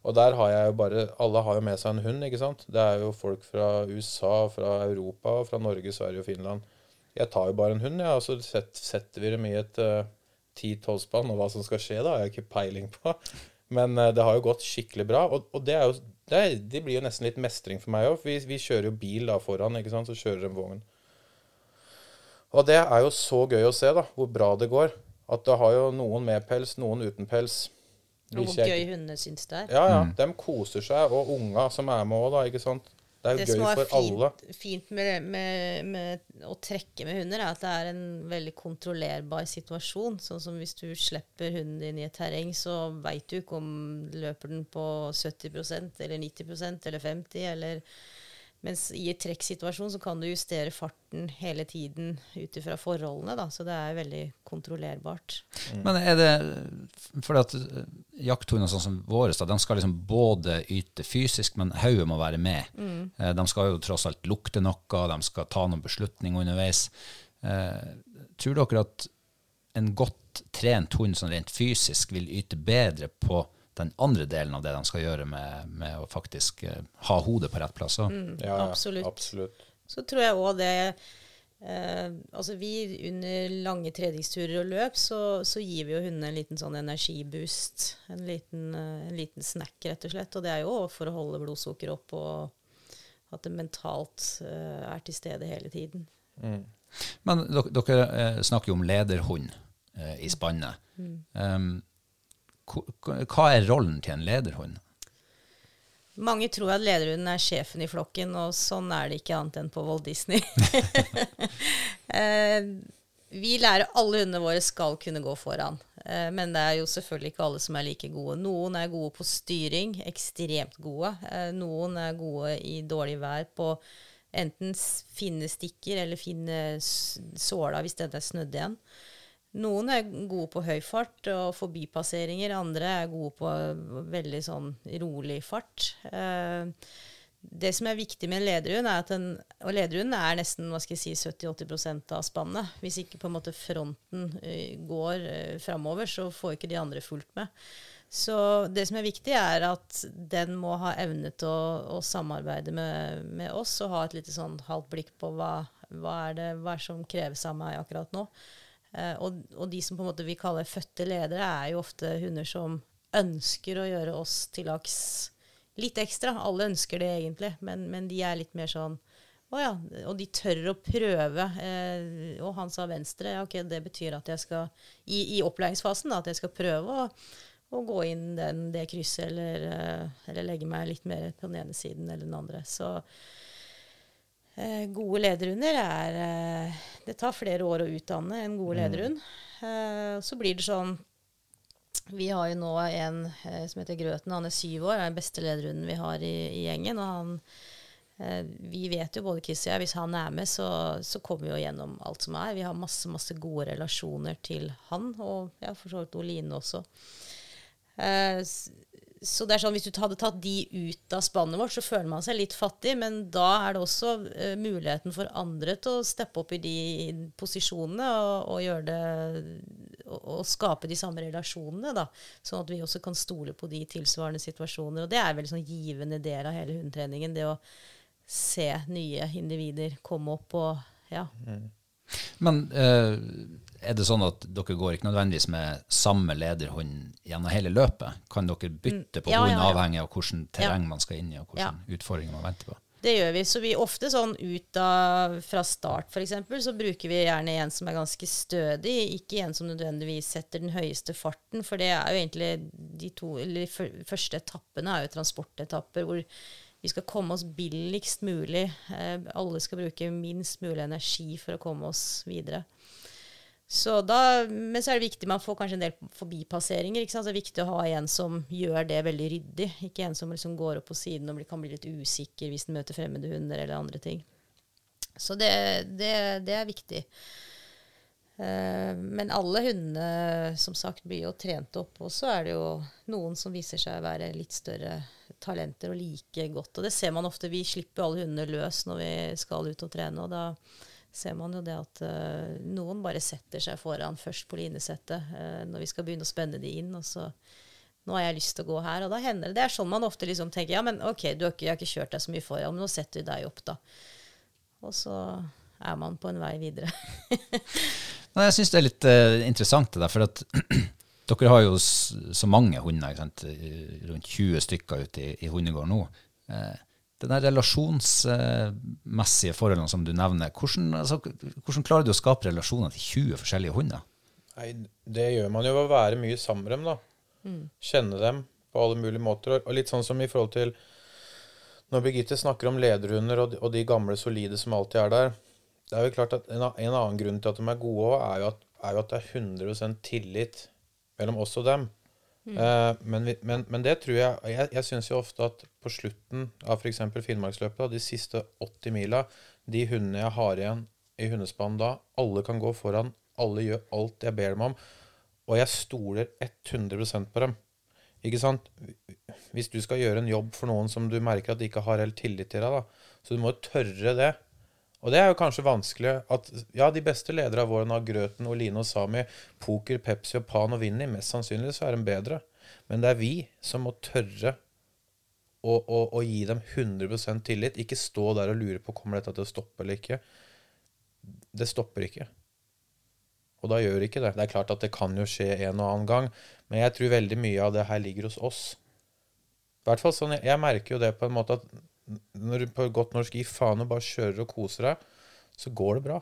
S3: og der har jeg jo bare Alle har jo med seg en hund, ikke sant? Det er jo folk fra USA, fra Europa, fra Norge, Sverige og Finland. Jeg tar jo bare en hund, jeg, og så set, setter vi dem i et ti-tolv spann. Og hva som skal skje da, har jeg ikke peiling på. Men uh, det har jo gått skikkelig bra. Og, og det jo det, er, det blir jo nesten litt mestring for meg òg. Vi, vi kjører jo bil da foran, ikke sant, så kjører de vogn. Og det er jo så gøy å se, da, hvor bra det går. At det har jo noen med pels, noen uten pels.
S2: Og hvor gøy hundene syns det er.
S3: Ja, ja. De koser seg, og unga som er med òg, da, ikke sant. Det er jo
S2: Det
S3: gøy
S2: er
S3: for alle.
S2: fint, fint med, med, med å trekke med hunder, er at det er en veldig kontrollerbar situasjon. Sånn som hvis du slipper hunden din i et terreng, så veit du ikke om løper den på 70% eller 90% eller 50 eller Mens i et trekksituasjon så kan du justere farten hele tiden ut ifra forholdene, da. Så det er veldig kontrollerbart.
S1: Men er det fordi at jakthundene jakthunder sånn som våre, da, de skal liksom både yte fysisk, men hodet må være med. Mm. De skal jo tross alt lukte noe, de skal ta noen beslutninger underveis. Eh, tror dere at en godt trent hund sånn rent fysisk vil yte bedre på den andre delen av det de skal gjøre med, med å faktisk eh, ha hodet på rett plass? Mm,
S3: Ja,
S2: Absolutt.
S3: absolutt.
S2: Så tror jeg òg det eh, Altså vi under lange treningsturer og løp, så, så gir vi jo hundene en liten sånn energiboost. En liten, eh, en liten snack, rett og slett. Og det er jo for å holde blodsukkeret opp, og at det mentalt eh, er til stede hele tiden.
S1: Men dere, dere eh, snakker jo om lederhund eh, i spannet. Um, ko- hva er rollen til en lederhund?
S2: Mange tror at lederhunden er sjefen i flokken, og sånn er det ikke annet enn på Walt Disney. eh, vi lærer alle hundene våre skal kunne gå foran. Eh, men det er jo selvfølgelig ikke alle som er like gode. Noen er gode på styring, ekstremt gode. Eh, noen er gode i dårlig vær på enten finne stikker eller finne såla hvis den er snødd igjen. Noen er gode på høy fart og forbipasseringer, andre er gode på veldig sånn rolig fart. Eh, det som er viktig med en lederhund, er at en, og lederhunden er nesten si, 70-80 av spannet. Hvis ikke på en måte fronten eh, går uh, framover, så får ikke de andre fulgt med. Så det som er viktig, er at den må ha evne til å, å samarbeide med, med oss og ha et lite sånn halvt blikk på hva, hva, er det, hva er som kreves av meg akkurat nå. Eh, og, og de som på en måte vi kaller fødte ledere, er jo ofte hunder som ønsker å gjøre oss til laks litt ekstra. Alle ønsker det egentlig, men, men de er litt mer sånn å ja, og de tør å prøve. Eh, og han sa venstre. Ja, ok, det betyr at jeg skal i, i opplæringsfasen da, at jeg skal prøve å, å gå inn den, det krysset, eller, eh, eller legge meg litt mer på den ene siden eller den andre. Så gode lederhunder er eh, Det tar flere år å utdanne en god lederhund. Eh, så blir det sånn Vi har jo nå en eh, som heter Grøten. Han er syv år. er den beste lederhunden vi har i, i gjengen. Og han eh, Vi vet jo både Chris og jeg, hvis han er med, så, så kommer vi jo gjennom alt som er. Vi har masse, masse gode relasjoner til han, og ja, for så vidt Oline også. Eh, så det er sånn, Hvis du hadde tatt de ut av spannet vårt, så føler man seg litt fattig. Men da er det også uh, muligheten for andre til å steppe opp i de posisjonene og, og gjøre det og, og skape de samme relasjonene. da, Sånn at vi også kan stole på de tilsvarende situasjoner. Og det er en sånn givende del av hele hundetreningen. Det å se nye individer komme opp og ja.
S1: Men eh, er det sånn at dere går ikke nødvendigvis med samme lederhund gjennom hele løpet? Kan dere bytte på
S2: Mm. Ja,
S1: hunden
S2: ja, ja.
S1: avhengig av hvilket terreng man skal inn i, og hvilke utfordringer man venter på?
S2: Det gjør vi. Så vi ofte sånn ut av fra start, f.eks., så bruker vi gjerne en som er ganske stødig, ikke en som nødvendigvis setter den høyeste farten, for det er jo egentlig de to eller de første etappene er jo transportetapper hvor vi skal komme oss billigst mulig. Eh, alle skal bruke minst mulig energi for å komme oss videre. Så da, men så er det viktig, man får kanskje en del forbipasseringer. ikke sant? Det er viktig å ha en som gjør det veldig ryddig, ikke en som liksom går opp på siden og kan bli litt usikker hvis den møter fremmede hunder eller andre ting. Så det, det, det er viktig. Eh, men alle hundene som sagt blir jo trent opp, og så er det jo noen som viser seg å være litt større talenter og like godt. Og det ser man ofte. Vi slipper alle hundene løs når vi skal ut og trene, og da ser man jo det at uh, noen bare setter seg foran først på linesettet uh, når vi skal begynne å spenne de inn, og så nå har jeg lyst til å gå her, og da hender det. Det er sånn man ofte liksom tenker ja, men ok, du har ikke, jeg har ikke kjørt deg så mye foran, men nå setter vi deg opp, da. Og så er man på en vei videre.
S1: Nei, jeg syns det er litt uh, interessant det der, for at dere har jo så mange hunder, ikke sant? rundt 20 stykker ute i, i hundegården nå. Eh, der relasjonsmessige forholdene som du nevner, hvordan, altså, hvordan klarer du å skape relasjoner til 20 forskjellige hunder?
S3: Nei, det gjør man jo ved å være mye sammen med dem, da. Kjenne dem på alle mulige måter. Og- Og litt sånn som i forhold til Når Birgitte snakker om lederhunder og de, og de gamle solide som alltid er der Det er jo klart at En, en annen grunn til at de er gode er, jo at- er jo at det er 100 tillit mellom oss og dem. Eh, men, vi, men, men det tror jeg Jeg, jeg syns jo ofte at på slutten av f.eks. Finnmarksløpet, de siste 80 mila, de hundene jeg har igjen i hundespann da, alle kan gå foran, alle gjør alt jeg ber dem om, og jeg stoler 100% på dem. Ikke sant? Hvis du skal gjøre en jobb for noen som du merker at de ikke har helt tillit til deg, da, så du må tørre det. Og det er jo kanskje vanskelig at Ja, de beste ledere av våren av Grøten, Oline og Sami, Poker, Pepsi og Pan og Vinni, mest sannsynlig så er de bedre. Men det er vi som må tørre å, å, å gi dem 100% tillit. Ikke stå der og lure på kommer dette til å stoppe eller ikke. Det stopper ikke. Og da gjør ikke det. Det er klart at det kan jo skje en og annen gang, men jeg tror veldig mye av det her ligger hos oss. I hvert fall sånn, jeg merker jo det på en måte at når du på godt norsk gir faen og bare kjører og koser deg, så går det bra.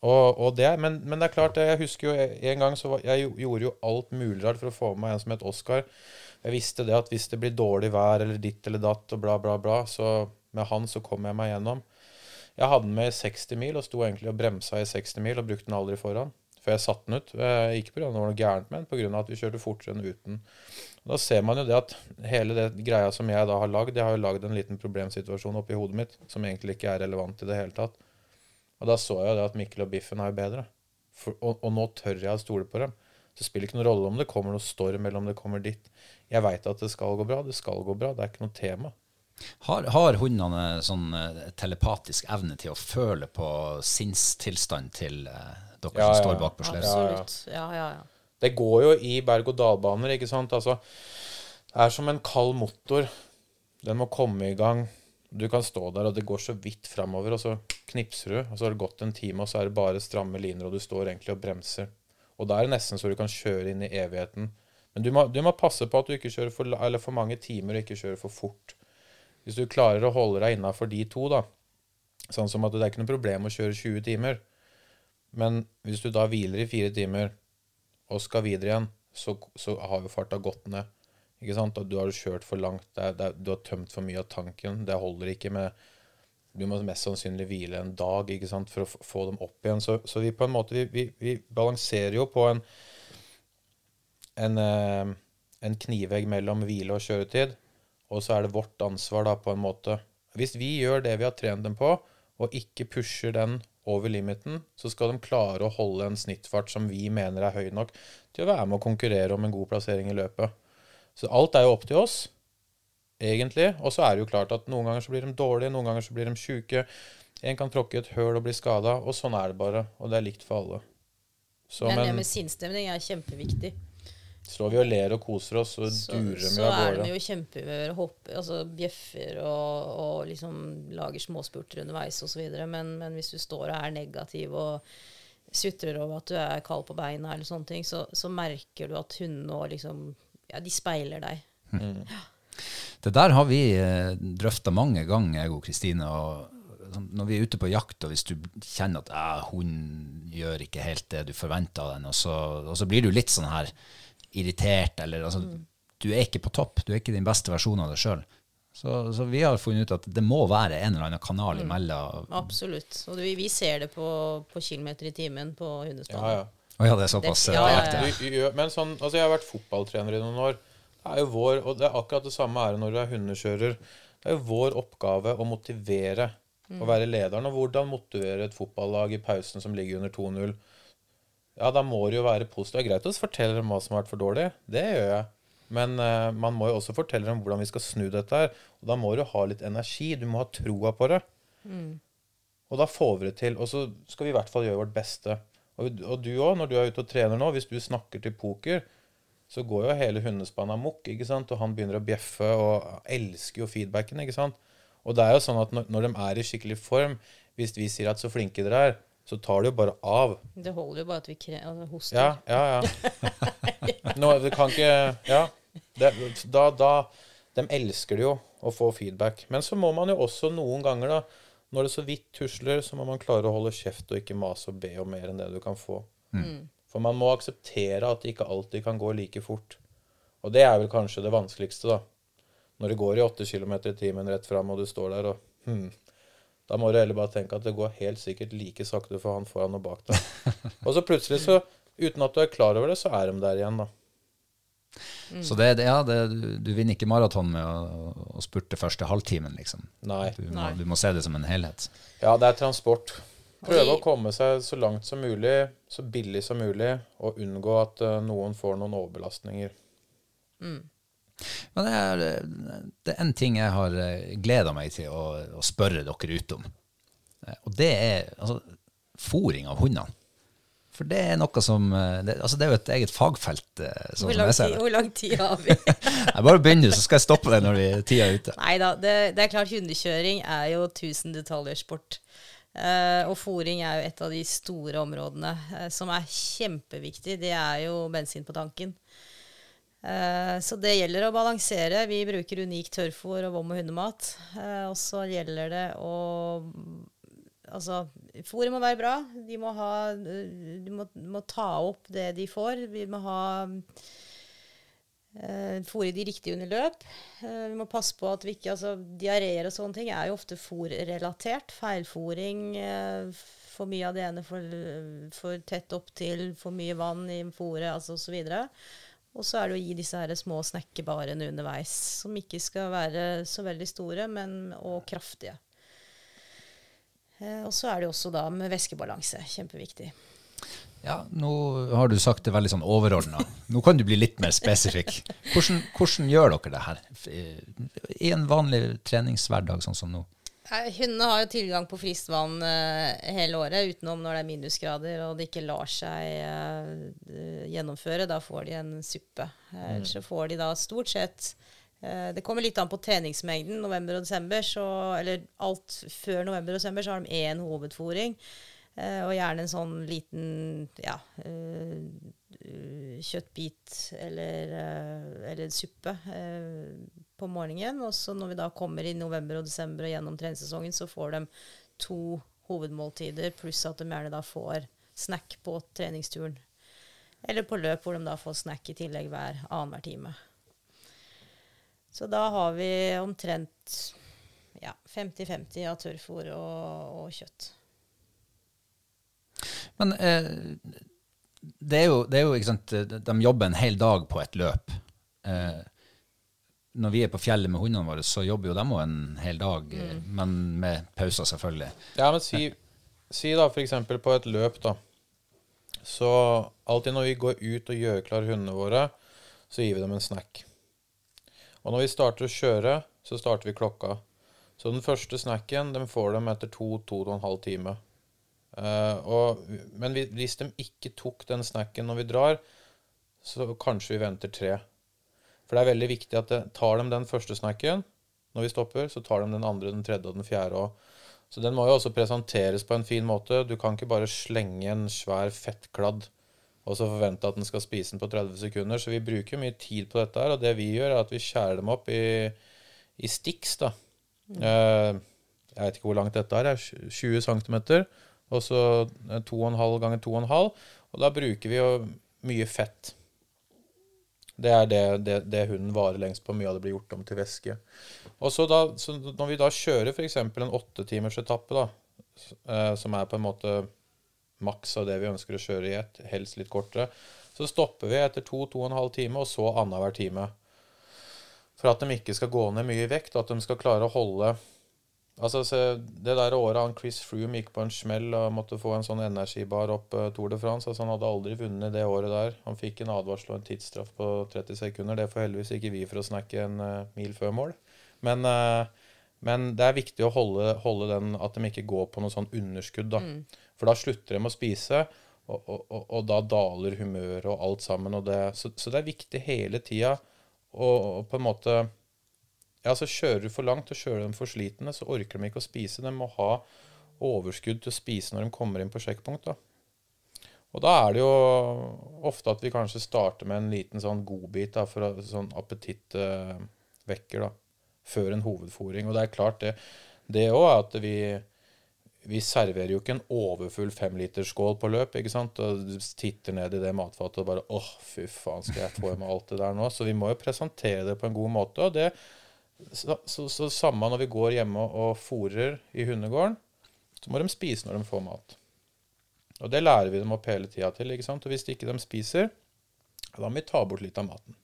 S3: Og, og det, men, men det er klart, jeg husker jo en gang så var, jeg gjorde jo alt mulig rart for å få med meg en som het Oskar. Jeg visste det at hvis det blir dårlig vær eller ditt eller datt og bla, bla, bla, så med han så kom jeg meg gjennom. Jeg hadde den med i 60 mil og sto egentlig og bremsa i 60 mil og brukte den aldri foran. For jeg satte den ut. Ikke pga. det var noe gærent med den, pga. at vi kjørte fortere enn uten. Da ser man jo det at hele det greia som jeg da har lagd Jeg har jo lagd en liten problemsituasjon oppi hodet mitt som egentlig ikke er relevant i det hele tatt. Og da så jeg jo det at Mikkel og Biffen er jo bedre. For, og, og nå tør jeg å stole på dem. Så det spiller ikke noen rolle om det kommer noe storm eller om det kommer dit. Jeg veit at det skal gå bra. Det skal gå bra. Det er ikke noe tema.
S1: Har, har hundene sånn eh, telepatisk evne til å føle på sinnstilstand til eh, dere
S3: Ja,
S1: som
S3: ja,
S1: står bak på sleden?
S2: Absolutt. Ja, ja, ja.
S3: Det går jo i berg-og-dal-baner, ikke sant. Altså, det er som en kald motor. Den må komme i gang. Du kan stå der, og det går så vidt framover, og så knipser du, og så har det gått en time, og så er det bare stramme liner, og du står egentlig og bremser. Og da er det nesten så du kan kjøre inn i evigheten. Men du må, du må passe på at du ikke kjører for, eller for mange timer og ikke kjører for fort. Hvis du klarer å holde deg innafor de to, da, sånn som at det er ikke noe problem å kjøre 20 timer, men hvis du da hviler i fire timer, og skal videre igjen, så, så har jo farta gått ned. Ikke sant? Og du har kjørt for langt, det er, det er, du har tømt for mye av tanken. Det holder ikke med Du må mest sannsynlig hvile en dag ikke sant? for å få dem opp igjen. Så, så vi på en måte vi, vi, vi balanserer jo på en en, eh, en knivegg mellom hvile og kjøretid. Og så er det vårt ansvar, da, på en måte. Hvis vi gjør det vi har trent dem på, og ikke pusher den over limiten, så skal de klare å holde en snittfart som vi mener er høy nok til å være med å konkurrere om en god plassering i løpet. Så alt er jo opp til oss, egentlig. Og så er det jo klart at noen ganger så blir de dårlige, noen ganger så blir de sjuke. En kan tråkke i et høl og bli skada, og sånn er det bare. Og det er likt for alle. Så,
S2: Men det med sinnsstemning er kjempeviktig.
S3: Står vi og ler og koser oss, så,
S2: Så,
S3: durer de
S2: av
S3: gårde. Så
S2: er de jo kjempehumør, hopper, altså bjeffer og, og liksom lager småspurter underveis osv. Men, men hvis du står og er negativ og sutrer over at du er kald på beina, eller sånne ting, så, så merker du at hundene nå liksom Ja, de speiler deg.
S1: Det der har vi eh, drøfta mange ganger, jeg og Kristine. og sånn, Når vi er ute på jakt, og hvis du kjenner at eh, hun gjør ikke helt det du forventer av den, og så, og så blir du litt sånn her irritert, eller altså, du er ikke på topp. Du er ikke din beste versjon av deg sjøl. Så, så vi har funnet ut at det må være en eller annen kanal imellom.
S2: Absolutt. Og vi, vi ser det på, på kilometer i timen på hundestaden
S3: Ja, ja.
S1: Oh, ja, det er såpass
S2: Det- ja, ja, ja.
S3: Du, men sånn, altså jeg har vært fotballtrener i noen år. Det er jo vår, og det er akkurat det samme er når du er hundekjører. Det er jo vår oppgave å motivere, å være lederen. Og hvordan motivere et fotballag i pausen som ligger under 2-0. Ja, da må det jo være positivt. Det er greit å fortelle dem hva som har vært for dårlig. Det gjør jeg. Men uh, man må jo også fortelle dem hvordan vi skal snu dette her. Og da må du ha litt energi. Du må ha troa på det. Og da får vi det til. Og så skal vi i hvert fall gjøre vårt beste. Og, og du òg, når du er ute og trener nå, hvis du snakker til poker, så går jo hele hundespannet amok, ikke sant? og han begynner å bjeffe og elsker jo feedbacken. ikke sant? Og det er jo sånn at når, når de er i skikkelig form, hvis vi sier at så flinke dere er, så tar det jo bare av.
S2: Det holder jo bare at vi kre altså, hoster.
S3: Ja, ja, ja. Nå, det kan ikke Ja. Det, da, da De elsker det jo å få feedback. Men så må man jo også noen ganger, da, når det så vidt tusler, så må man klare å holde kjeft og ikke mase og be om mer enn det du kan få. For man må akseptere at det ikke alltid kan gå like fort. Og det er vel kanskje det vanskeligste, da. Når det går i 8 km i timen rett fram, og du står der og hmm, Da må du heller bare tenke at det går helt sikkert like sakte for han foran og bak deg. og så plutselig, så, uten at du er klar over det, så er de der igjen, da.
S1: Så det, det, ja, det, du, du vinner ikke maraton med å, å spurte første halvtimen, liksom.
S3: Nei.
S1: Du må,
S2: Nei.
S1: du må se det som en helhet.
S3: Ja, det er transport. Prøve å komme seg så langt som mulig, så billig som mulig, og unngå at uh, noen får noen overbelastninger.
S1: Men det er, det er en ting jeg har gleda meg til å, å spørre dere ut om. Eh, Og det er altså, fòring av hundene. For det er noe som eh, det, altså det er jo et eget fagfelt. eh, Sånn
S2: Hvor,
S1: som
S2: lang tid, hvor lang tid har vi?
S1: Jeg bare begynner, så skal jeg stoppe deg når vi, tida er ute.
S2: Nei da, det, det er klart hundekjøring er jo tusen detaljer sport. Uh, og fòring er jo et av de store områdene uh, som er kjempeviktig. Det er jo bensin på tanken. Eh, så det gjelder å balansere. Vi bruker unikt tørrfôr og vom og hundemat. Eh, og så gjelder det å Altså, fôret må være bra. De må ha De må, må ta opp det de får. Vi må ha eh, fôre de riktig under løp. Eh, vi må passe på at vi ikke altså Diareer og sånne ting er jo ofte fòrrelatert. Feilfôring, eh, for mye av det ene for, for tett opp til, for mye vann i fôret, altså osv. Og så er det å gi disse her små snekkebarene underveis, som ikke skal være så veldig store, men og kraftige. Eh, og så er det også da med væskebalanse. Kjempeviktig.
S1: Ja, nå har du sagt det veldig sånn overordna. Nå kan du bli litt mer spesifikk. Hvordan, hvordan gjør dere det her i en vanlig treningshverdag sånn som nå?
S2: Hundene har jo tilgang på friskt vann eh, hele året, utenom når det er minusgrader og det ikke lar seg eh, gjennomføre. Da får de en suppe. Eh, Ellers så får de da stort sett Det kommer litt an på treningsmengden. November og desember, så, eller alt før november og desember, så har de én hovedfòring. Og gjerne en sånn liten ja, kjøttbit eller, eller suppe på morgenen. Og så når vi da kommer i november og desember og gjennom treningssesongen, så får de to hovedmåltider, pluss at de gjerne da får snack på treningsturen. Eller på løp, hvor de da får snack i tillegg hver annenhver time. Så da har vi omtrent ja, 50-50 av tørrfôr og, og kjøtt.
S1: Men eh, det er jo, det er jo sant, de jobber en hel dag på et løp. Eh, når vi er på fjellet med hundene våre, så jobber jo de òg en hel dag, mm. men med pauser, selvfølgelig.
S3: Ja, men si, si da eksempel på et løp, da. Så alltid når vi går ut og gjør klar hundene våre, så gir vi dem en snack. Og når vi starter å kjøre, så starter vi klokka. Så den første snacken den får de etter to-to og en halv time. Uh, og, men vi, hvis de ikke tok den snacken når vi drar, så kanskje vi venter tre. For det er veldig viktig at det, tar de den første snacken når vi stopper, så tar de den andre, den tredje og den fjerde òg. Så den må jo også presenteres på en fin måte. Du kan ikke bare slenge en svær fettkladd og så forvente at den skal spise den på 30 sekunder. Så vi bruker mye tid på dette her, og det vi gjør, er at vi skjærer dem opp i, i Stix, da. Mm. jeg vet ikke hvor langt dette er. 20 cm. Og så eh, 2,5 ganger 2,5. Og da bruker vi jo mye fett. Det er det, det, det hunden varer lengst på. Mye av det blir gjort om til væske. Og så, da, så når vi da kjører f.eks. en åttetimersetappe, da, eh, som er på en måte maks av det vi ønsker å kjøre i ett, helst litt kortere, så stopper vi etter to, to og en halv time, og så annenhver time. For at de ikke skal gå ned mye i vekt, og at de skal klare å holde Altså, Det der året han Chris Froome gikk på en smell og måtte få en sånn energibar opp uh, Tour de France altså Han hadde aldri vunnet det året der. Han fikk en advarsel og en tidsstraff på 30 sekunder. Det får heldigvis ikke vi for å snakke en uh, mil før mål. Men, uh, men det er viktig å holde, holde den at de ikke går på noe sånn underskudd. da. For da slutter de å spise, og, og, og, og da daler humøret og alt sammen. Og det, så, så det er viktig hele tida å på en måte ja, så Kjører du for langt og kjører dem for slitne, så orker de ikke å spise. De må ha overskudd til å spise når de kommer inn på sjekkpunkt. da. Og da er det jo ofte at vi kanskje starter med en liten sånn godbit da, for sånn appetittvekker da, før en hovedfòring. Og det er klart det det òg at vi vi serverer jo ikke en overfull femlitersskål på løp. ikke sant? Og du titter ned i det matfatet og bare åh, fy faen, skal jeg få i meg alt det der nå? Så vi må jo presentere det på en god måte. og det så, så, så samme når vi går hjemme og fôrer i hundegården, så må de spise når de får mat. Og det lærer vi dem opp hele tida til. ikke sant? Og hvis ikke de spiser, da må vi ta bort litt av maten.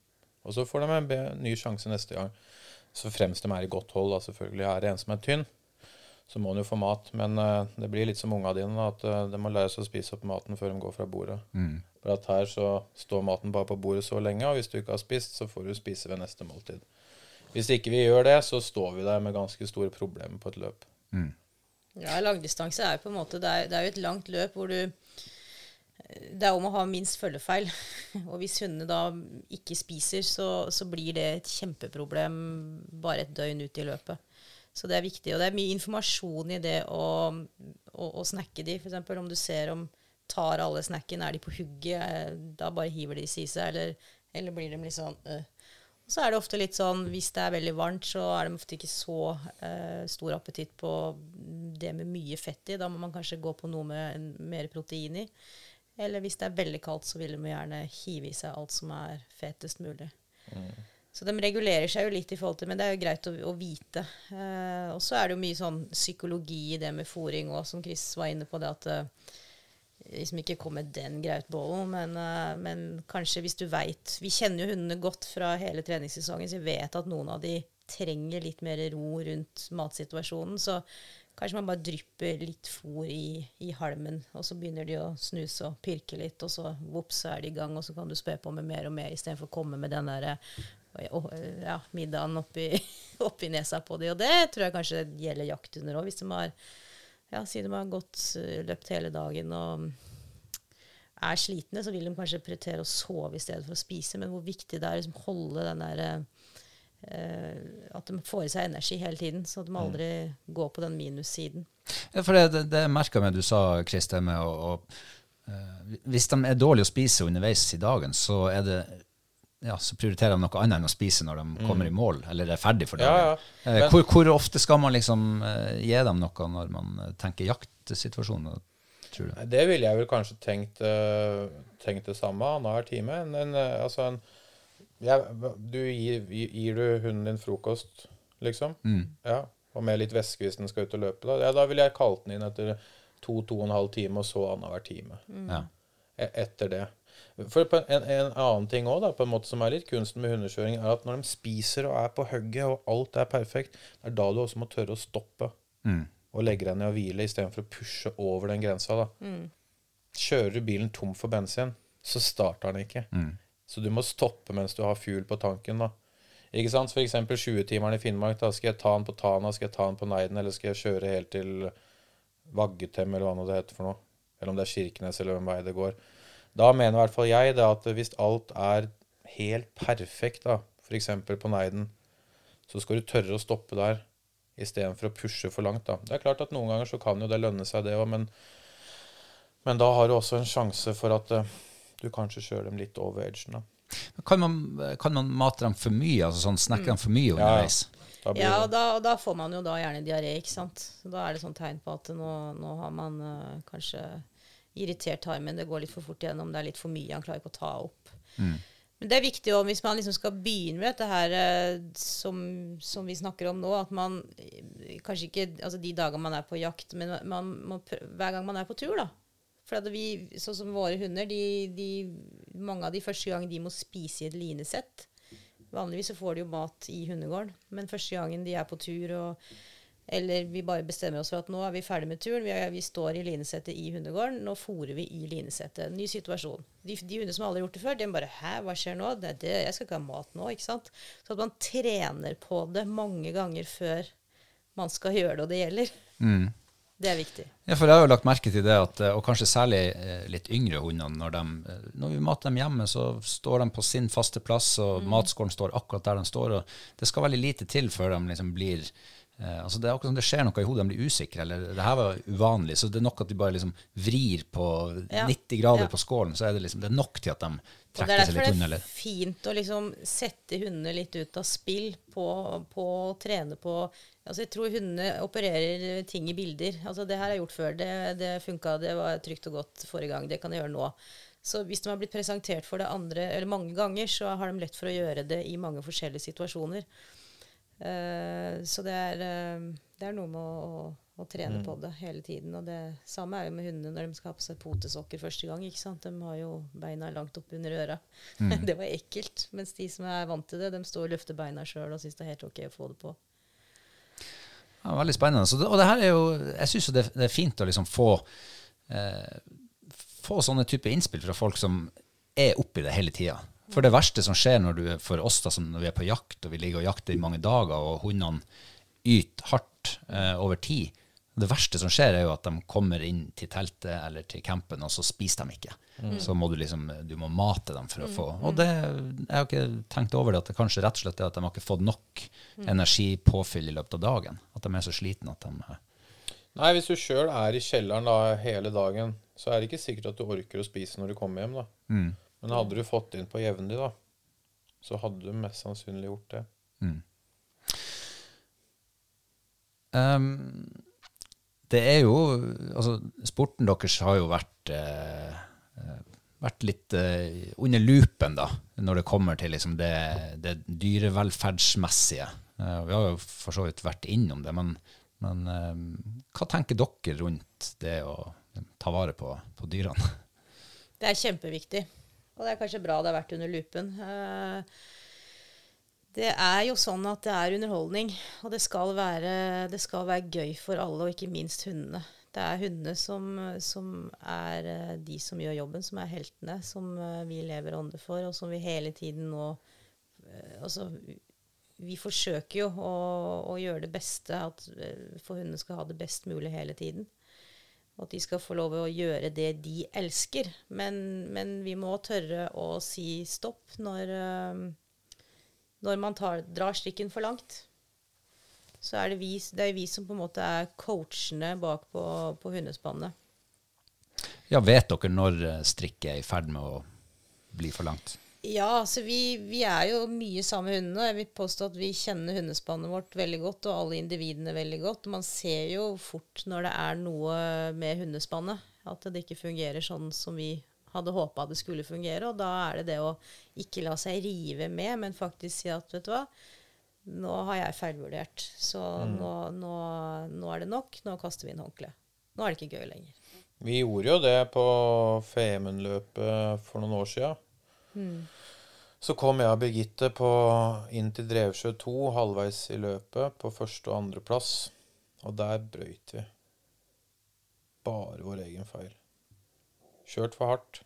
S3: Og så får de en ny sjanse neste gang. Så fremst de er i godt hold, da selvfølgelig. Er det en som er tynn, så må han jo få mat. Men uh, det blir litt som unga dine, at uh, de må lære seg å spise opp maten før de går fra bordet. For at her så står maten bare på bordet så lenge, og hvis du ikke har spist, så får du spise ved neste måltid. Hvis ikke vi gjør det, så står vi der med ganske store problemer på et løp.
S2: Ja, langdistanse er jo på en måte Det er, det er jo et langt løp hvor du Det er om å ha minst følgefeil. Og hvis hundene da ikke spiser, så, så blir det et kjempeproblem bare et døgn ut i løpet. Så det er viktig. Og det er mye informasjon i det å, å, å snakke de. F.eks. om du ser om tar alle snacken, er de på hugget, eh, da bare hiver de i seg, eller, eller blir de litt sånn øh. Så er det ofte litt sånn, hvis det er veldig varmt, så er det ofte ikke så eh, stor appetitt på det med mye fett i. Da må man kanskje gå på noe med en, mer protein i. Eller hvis det er veldig kaldt, så vil de gjerne hive i seg alt som er fetest mulig. Så de regulerer seg jo litt i forhold til, men det er jo greit å, å vite. Eh, og så er det jo mye sånn psykologi i det med fòring òg, som Chris var inne på, det at eh, liksom ikke kom med den grautbollen, men, eh, men kanskje hvis du veit Vi kjenner jo hundene godt fra hele treningssesongen, så vi vet at noen av de trenger litt mer ro rundt matsituasjonen. Så kanskje man bare drypper litt fôr i, i halmen, og så begynner de å snuse og pirke litt, og så vops, så er de i gang, og så kan du spe på med mer og mer istedenfor å komme med den derre ja, middagen oppi, oppi nesa på de. Og det tror jeg kanskje gjelder jakthunder òg, hvis de har ja, si de har gått, eh, løpt hele dagen og er slitne, så vil de kanskje prioritere å sove i stedet for å spise. Men hvor viktig det er å liksom holde den der eh, At de får i seg energi hele tiden, så at de aldri går på den minussiden.
S1: Ja, for det, det, det merka jeg du sa, Kristin, med å, å eh, Hvis de er dårlige å spise underveis i dagen, så er det ja, så prioriterer de noe annet enn å spise når de kommer i mål, eller er ferdig for dagen.
S3: ja.
S1: ja.
S3: Men-
S1: hvor, hvor ofte skal man liksom eh, gi dem noe når man eh, tenker jaktsituasjoner, tror du?
S3: Det ville jeg vel kanskje tenkt, eh, tenkt det samme annenhver time. En, eh, altså en, ja, du gir, gir du hunden din frokost, liksom? Ja, og med litt væske hvis den skal ut og løpe. Da, ja, da ville jeg kalt den inn etter to, to og en halv time, og så annenhver time.
S1: Ja.
S3: E- Etter det. For på en, en annen ting da, på en måte som er litt kunsten med hundekjøring, er at når de spiser og er på hugget, og alt er perfekt, det er da du også må tørre å stoppe og legge deg ned og hvile istedenfor å pushe over den grensa. da. Kjører du bilen tom for bensin, så starter den ikke. Så du må stoppe mens du har fuel på tanken. da. Ikke sant? For eksempel 20-timeren i Finnmark. da Skal jeg ta den på Tana, skal jeg ta den på Neiden, eller skal jeg kjøre helt til Vaggetem, eller hva det heter for noe? Eller om det er Kirkenes, eller hvem vei det går. Da mener i hvert fall jeg det at hvis alt er helt perfekt, da, f.eks. på Neiden, så skal du tørre å stoppe der istedenfor å pushe for langt. da. Det er klart at noen ganger så kan jo det lønne seg, det òg, men, men da har du også en sjanse for at eh, du kanskje kjører dem litt over edgen. da.
S1: Kan man, kan man mate dem for mye, altså sånn snakke dem for mye
S3: underveis? Ja? Da blir
S2: Ja, og da, og da får man jo da gjerne diaré, ikke sant. Så da er det sånn tegn på at nå, nå har man uh, kanskje irritert tarmen. Det går litt for fort gjennom, det er litt for mye, han klarer ikke å ta opp. Men det er viktig også, hvis man liksom skal begynne med dette her eh, som, som vi snakker om nå, at man eh, kanskje ikke Altså de dagene man er på jakt, men man må hver gang man er på tur, da. For at vi, sånn som våre hunder, de, de, mange av de første gang de må spise i et linesett. Vanligvis så får de jo mat i hundegården, men første gangen de er på tur og eller vi bare bestemmer oss for at nå er vi ferdig med turen, vi, er, vi står i linesettet i hundegården, nå fôrer vi i linesettet. Ny situasjon. De, de hundene som aldri har gjort det før, de bare Hæ, hva skjer nå? Det, er det, jeg skal ikke ha mat nå, ikke sant? Så at man trener på det mange ganger før man skal gjøre det, og det gjelder. Det er viktig.
S1: Ja, for jeg har jo lagt merke til det, at, eh, og kanskje særlig eh, litt yngre hundene, når, de, eh, når vi mater dem hjemme, så står de på sin faste plass, og matskålen står akkurat der de står. og Det skal veldig lite til før de liksom blir eh, altså Det er akkurat som det skjer noe i hodet, de blir usikre, eller det her var uvanlig. Så det er nok at de bare liksom vrir på
S2: Ja.
S1: 90 grader
S2: Ja.
S1: på skålen, så er det liksom det er nok til at de
S2: det
S1: trekker
S2: er
S1: seg
S2: derfor
S1: litt
S2: det er fint å liksom sette hundene litt ut av spill på, på å trene på Altså Jeg tror hundene opererer ting i bilder. Altså Det her jeg gjort før. Det, det funka, det var trygt og godt forrige gang. Det kan jeg gjøre nå. Så hvis de har blitt presentert for det andre eller mange ganger, så har de lett for å gjøre det i mange forskjellige situasjoner. Eh, så det er, uh, det er noe med å, å, å trene på det hele tiden. Og det samme er jo med hundene når de skal ha på seg potesokker første gang. ikke sant? De har jo beina langt opp under øra. det var ekkelt. Mens de som er vant til det, de står og løfter beina sjøl og syns det er helt ok å få det på.
S1: Ja, veldig spennende. Så det, og det her er jo, jeg syns det, det er fint å liksom få, eh, få sånne type innspill fra folk som er oppi det hele tida. For det verste som skjer når du, for oss da, som når vi er på jakt, og vi ligger og jakter i mange dager, og hundene yter hardt eh, over tid, det verste som skjer, er jo at de kommer inn til teltet eller til campen, og så spiser de ikke. Så må du liksom du må mate dem for å få Og det, jeg har ikke tenkt over det, at det kanskje rett og slett er at de har ikke fått nok energipåfyll i løpet av dagen. At de er så slitne at de
S3: Nei, hvis du sjøl er i kjelleren da hele dagen, så er det ikke sikkert at du orker å spise når du kommer hjem, da. Men hadde du fått inn på jevnlig, da, så hadde du mest sannsynlig gjort det.
S1: Ehm, det er jo Altså, sporten deres har jo vært eh, eh, vært litt eh, under lupen, da, når det kommer til liksom det, det dyrevelferdsmessige. Eh, vi har jo for så vidt vært innom det, men, men eh, hva tenker dere rundt det å ta vare på, på dyrene?
S2: Det er kjempeviktig. Og det er kanskje bra det har vært under lupen. Eh, Det er jo sånn at det er underholdning, og det skal være, det skal være gøy for alle, og ikke minst hundene. Det er hundene som, som er eh, de som gjør jobben, som er heltene, som eh, vi lever ånde for, og som vi hele tiden nå Altså, vi forsøker jo å, å gjøre det beste, at for hundene skal ha det best mulig hele tiden. Og at de skal få lov å gjøre det de elsker. Men, men vi må tørre å si stopp når, eh, når man tar, drar strikken for langt. Så er det vi, det er vi som på en måte er coachene bak på, på hundespannet.
S1: Ja, vet dere når eh, strikket er i ferd med å bli for langt?
S2: Ja, altså vi, vi er jo mye sammen med hundene. Jeg vil påstå at vi kjenner hundespannet vårt veldig godt, og alle individene veldig godt. Man ser jo fort når det er noe med hundespannet, at det ikke fungerer sånn som vi hadde håpa det skulle fungere. Og da er det det å ikke la seg rive med, men faktisk si at vet du hva, nå har jeg feilvurdert. Så nå, nå, nå er det nok. Nå kaster vi inn håndkleet. Nå er det ikke gøy lenger.
S3: Vi gjorde jo det på Femundløpet for noen år sia. Så kom jeg og Birgitte på, inn til Drevsjø 2 halvveis i løpet på første og andreplass. Og der brøyt vi. Bare vår egen feil. Kjørt for hardt.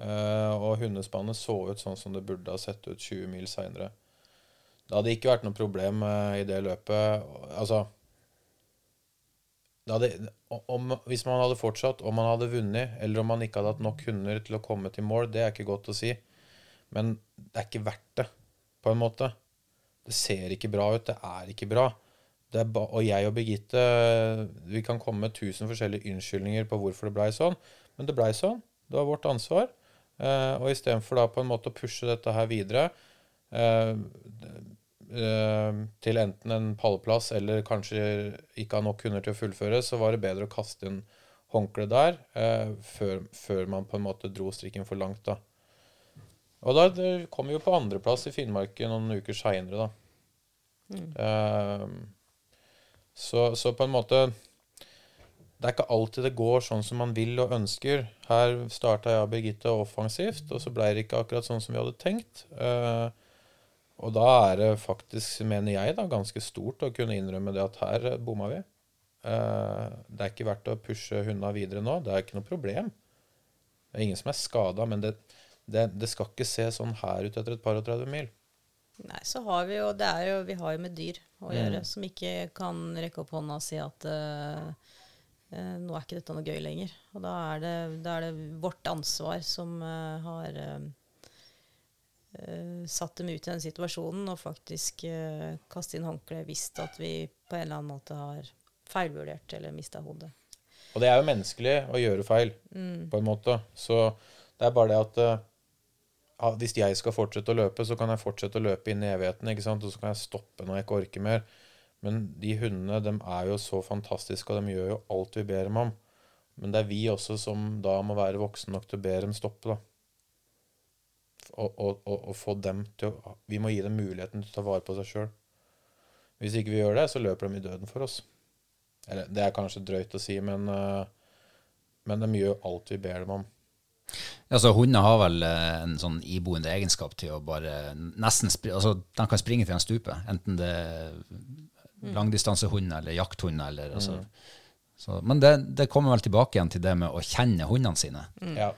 S3: Eh, og hundespannet så ut sånn som det burde ha sett ut 20 mil seinere. Det hadde ikke vært noe problem eh, i det løpet. Altså hadde, om, Hvis man hadde fortsatt, om man hadde vunnet, eller om man ikke hadde hatt nok hunder til å komme til mål, det er ikke godt å si. Men det er ikke verdt det, på en måte. Det ser ikke bra ut. Det er ikke bra. Er ba og jeg og Birgitte Vi kan komme med tusen forskjellige unnskyldninger på hvorfor det blei sånn, men det blei sånn. Det var vårt ansvar. Eh, og istedenfor da på en måte å pushe dette her videre eh, til enten en pallplass eller kanskje ikke ha nok hunder til å fullføre, så var det bedre å kaste inn håndkle der eh, før, før, man på en måte dro strikken for langt. da. Og da kom vi jo på andreplass i Finnmarken noen uker seinere, da. Mm. Eh, så, så, på en måte Det er ikke alltid det går sånn som man vil og ønsker. Her starta jeg og Birgitte offensivt, og så ble det ikke akkurat sånn som vi hadde tenkt. Eh, og da er det faktisk, mener jeg, da, ganske stort å kunne innrømme det at her bomma vi. Eh, det er ikke verdt å pushe hundene videre nå. Det er ikke noe problem. Det er ingen som er skada, men det, det, det, skal ikke se sånn her ut etter et par og 30 mil.
S2: Nei, så har vi jo Det er jo Vi har jo med dyr å mm. gjøre som ikke kan rekke opp hånda og si at uh, uh, nå er ikke dette noe gøy lenger. Og da er det, da er det vårt ansvar som uh, har satt dem ut i den situasjonen, og faktisk kaste inn håndkleet hvis at vi på en eller annen måte har feilvurdert eller mista hodet.
S3: Og det er jo menneskelig å gjøre feil, mm. på en måte. Så det er bare det at uh, hvis jeg skal fortsette å løpe, så kan jeg fortsette å løpe inn i evigheten, ikke sant? og så kan jeg stoppe når jeg ikke orker mer. Men de hundene de er jo så fantastiske, og de gjør jo alt vi ber dem om. Men det er vi også som da må være voksne nok til å be dem stoppe. da. Og, og, og, og, få dem til å Vi må gi dem muligheten til å ta vare på seg sjøl. Hvis ikke vi gjør det, så løper de i døden for oss. Eller, det er kanskje drøyt å si, men, uh, men de gjør alt vi ber dem om.
S1: Ja, så Hunder har vel uh, en sånn iboende egenskap til å bare nesten altså De kan springe til en stupe, enten det er mm. langdistansehund eller jakthund. Eller, altså, mm. så, men det, det, kommer vel tilbake igjen til det med å kjenne hundene sine.
S2: Mm. Ja.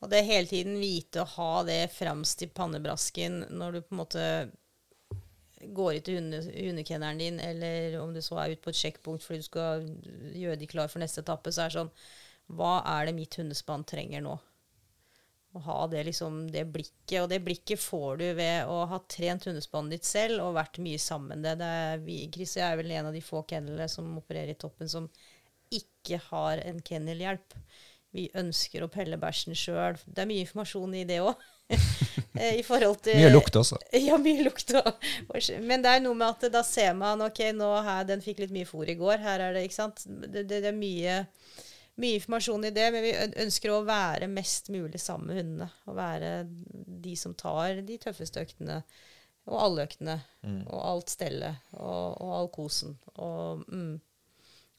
S2: Og det hele tiden vite å ha det fremst i pannebrasken når du på en måte går ut til hunde, hundekenneren din, eller om du så er ute på et sjekkpunkt fordi du skal gjøre de klar for neste etappe, så er det sånn Hva er det mitt hundespann trenger nå? Å ha det, liksom, det blikket. Og det blikket får du ved å ha trent hundespannet ditt selv og vært mye sammen med det. er Chris er vel en av de få kennelene som opererer i toppen, som ikke har en kennelhjelp. Vi ønsker å pelle bæsjen sjøl. Det er mye informasjon i det òg.
S1: Eh, I forhold til Mye lukt også.
S2: Ja, mye lukt også. Men det er noe med at da ser man ok, nå her, den fikk litt mye fôr i går. Her er det, ikke sant. Det, det, det er mye, mye, informasjon i det, men vi ønsker å være mest mulig sammen med hundene. Og være de som tar de tøffeste øktene. Og alle øktene. Mm. Og alt stellet. Og, og all kosen. Og, mm.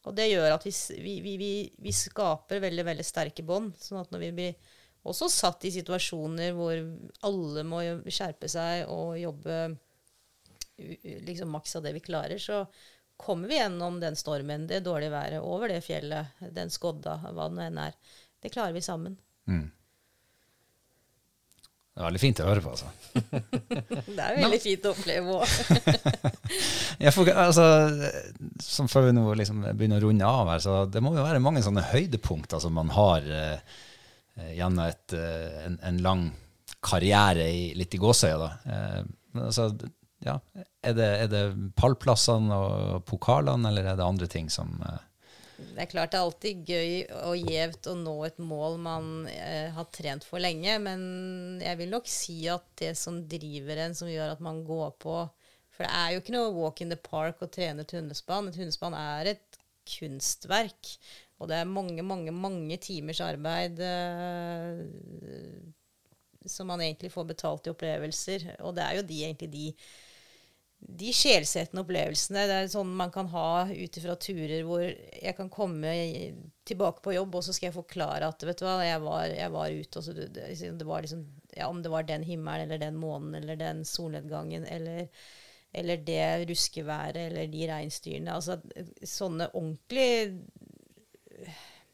S2: Og, det gjør at vi, vi, vi, vi skaper veldig, veldig sterke bånd. Sånn at når vi blir også satt i situasjoner hvor alle må skjerpe seg og jobbe liksom maks av det vi klarer, så kommer vi gjennom den stormen, det dårlige været, over det fjellet, den skodda, hva det nå enn er. Det klarer vi sammen. Mm.
S1: Det er veldig fint å høre på, altså.
S2: det er veldig fint å oppleve
S1: òg. altså, som før vi nå liksom begynner å runde av her, så det må jo være mange sånne høydepunkter som man har eh, Eh, gjennom et, eh, en, en, lang karriere i, litt i gåsøya. Eh, altså, ja, er det, er det pallplassene og pokalene, eller er det andre ting som
S2: det er klart det er alltid gøy og gjevt å nå et mål man eh, har trent for lenge, men jeg vil nok si at det som driver en, som gjør at man går på For det er jo ikke noe walk in the park å trene et hundespann. Et hundespann er et kunstverk. Og det er mange, mange, mange timers arbeid eh, som man egentlig får betalt i opplevelser. Og det er jo de, egentlig de, de sjelsettende opplevelsene. Det er sånn man kan ha ut ifra turer hvor jeg kan komme tilbake på jobb, og så skal jeg forklare at vet du hva, jeg var, jeg var ute, og så det, det var liksom ja, Om det var den himmelen eller den månen eller den solnedgangen eller eller det ruskeværet eller de reinsdyrene. Altså sånne ordentlig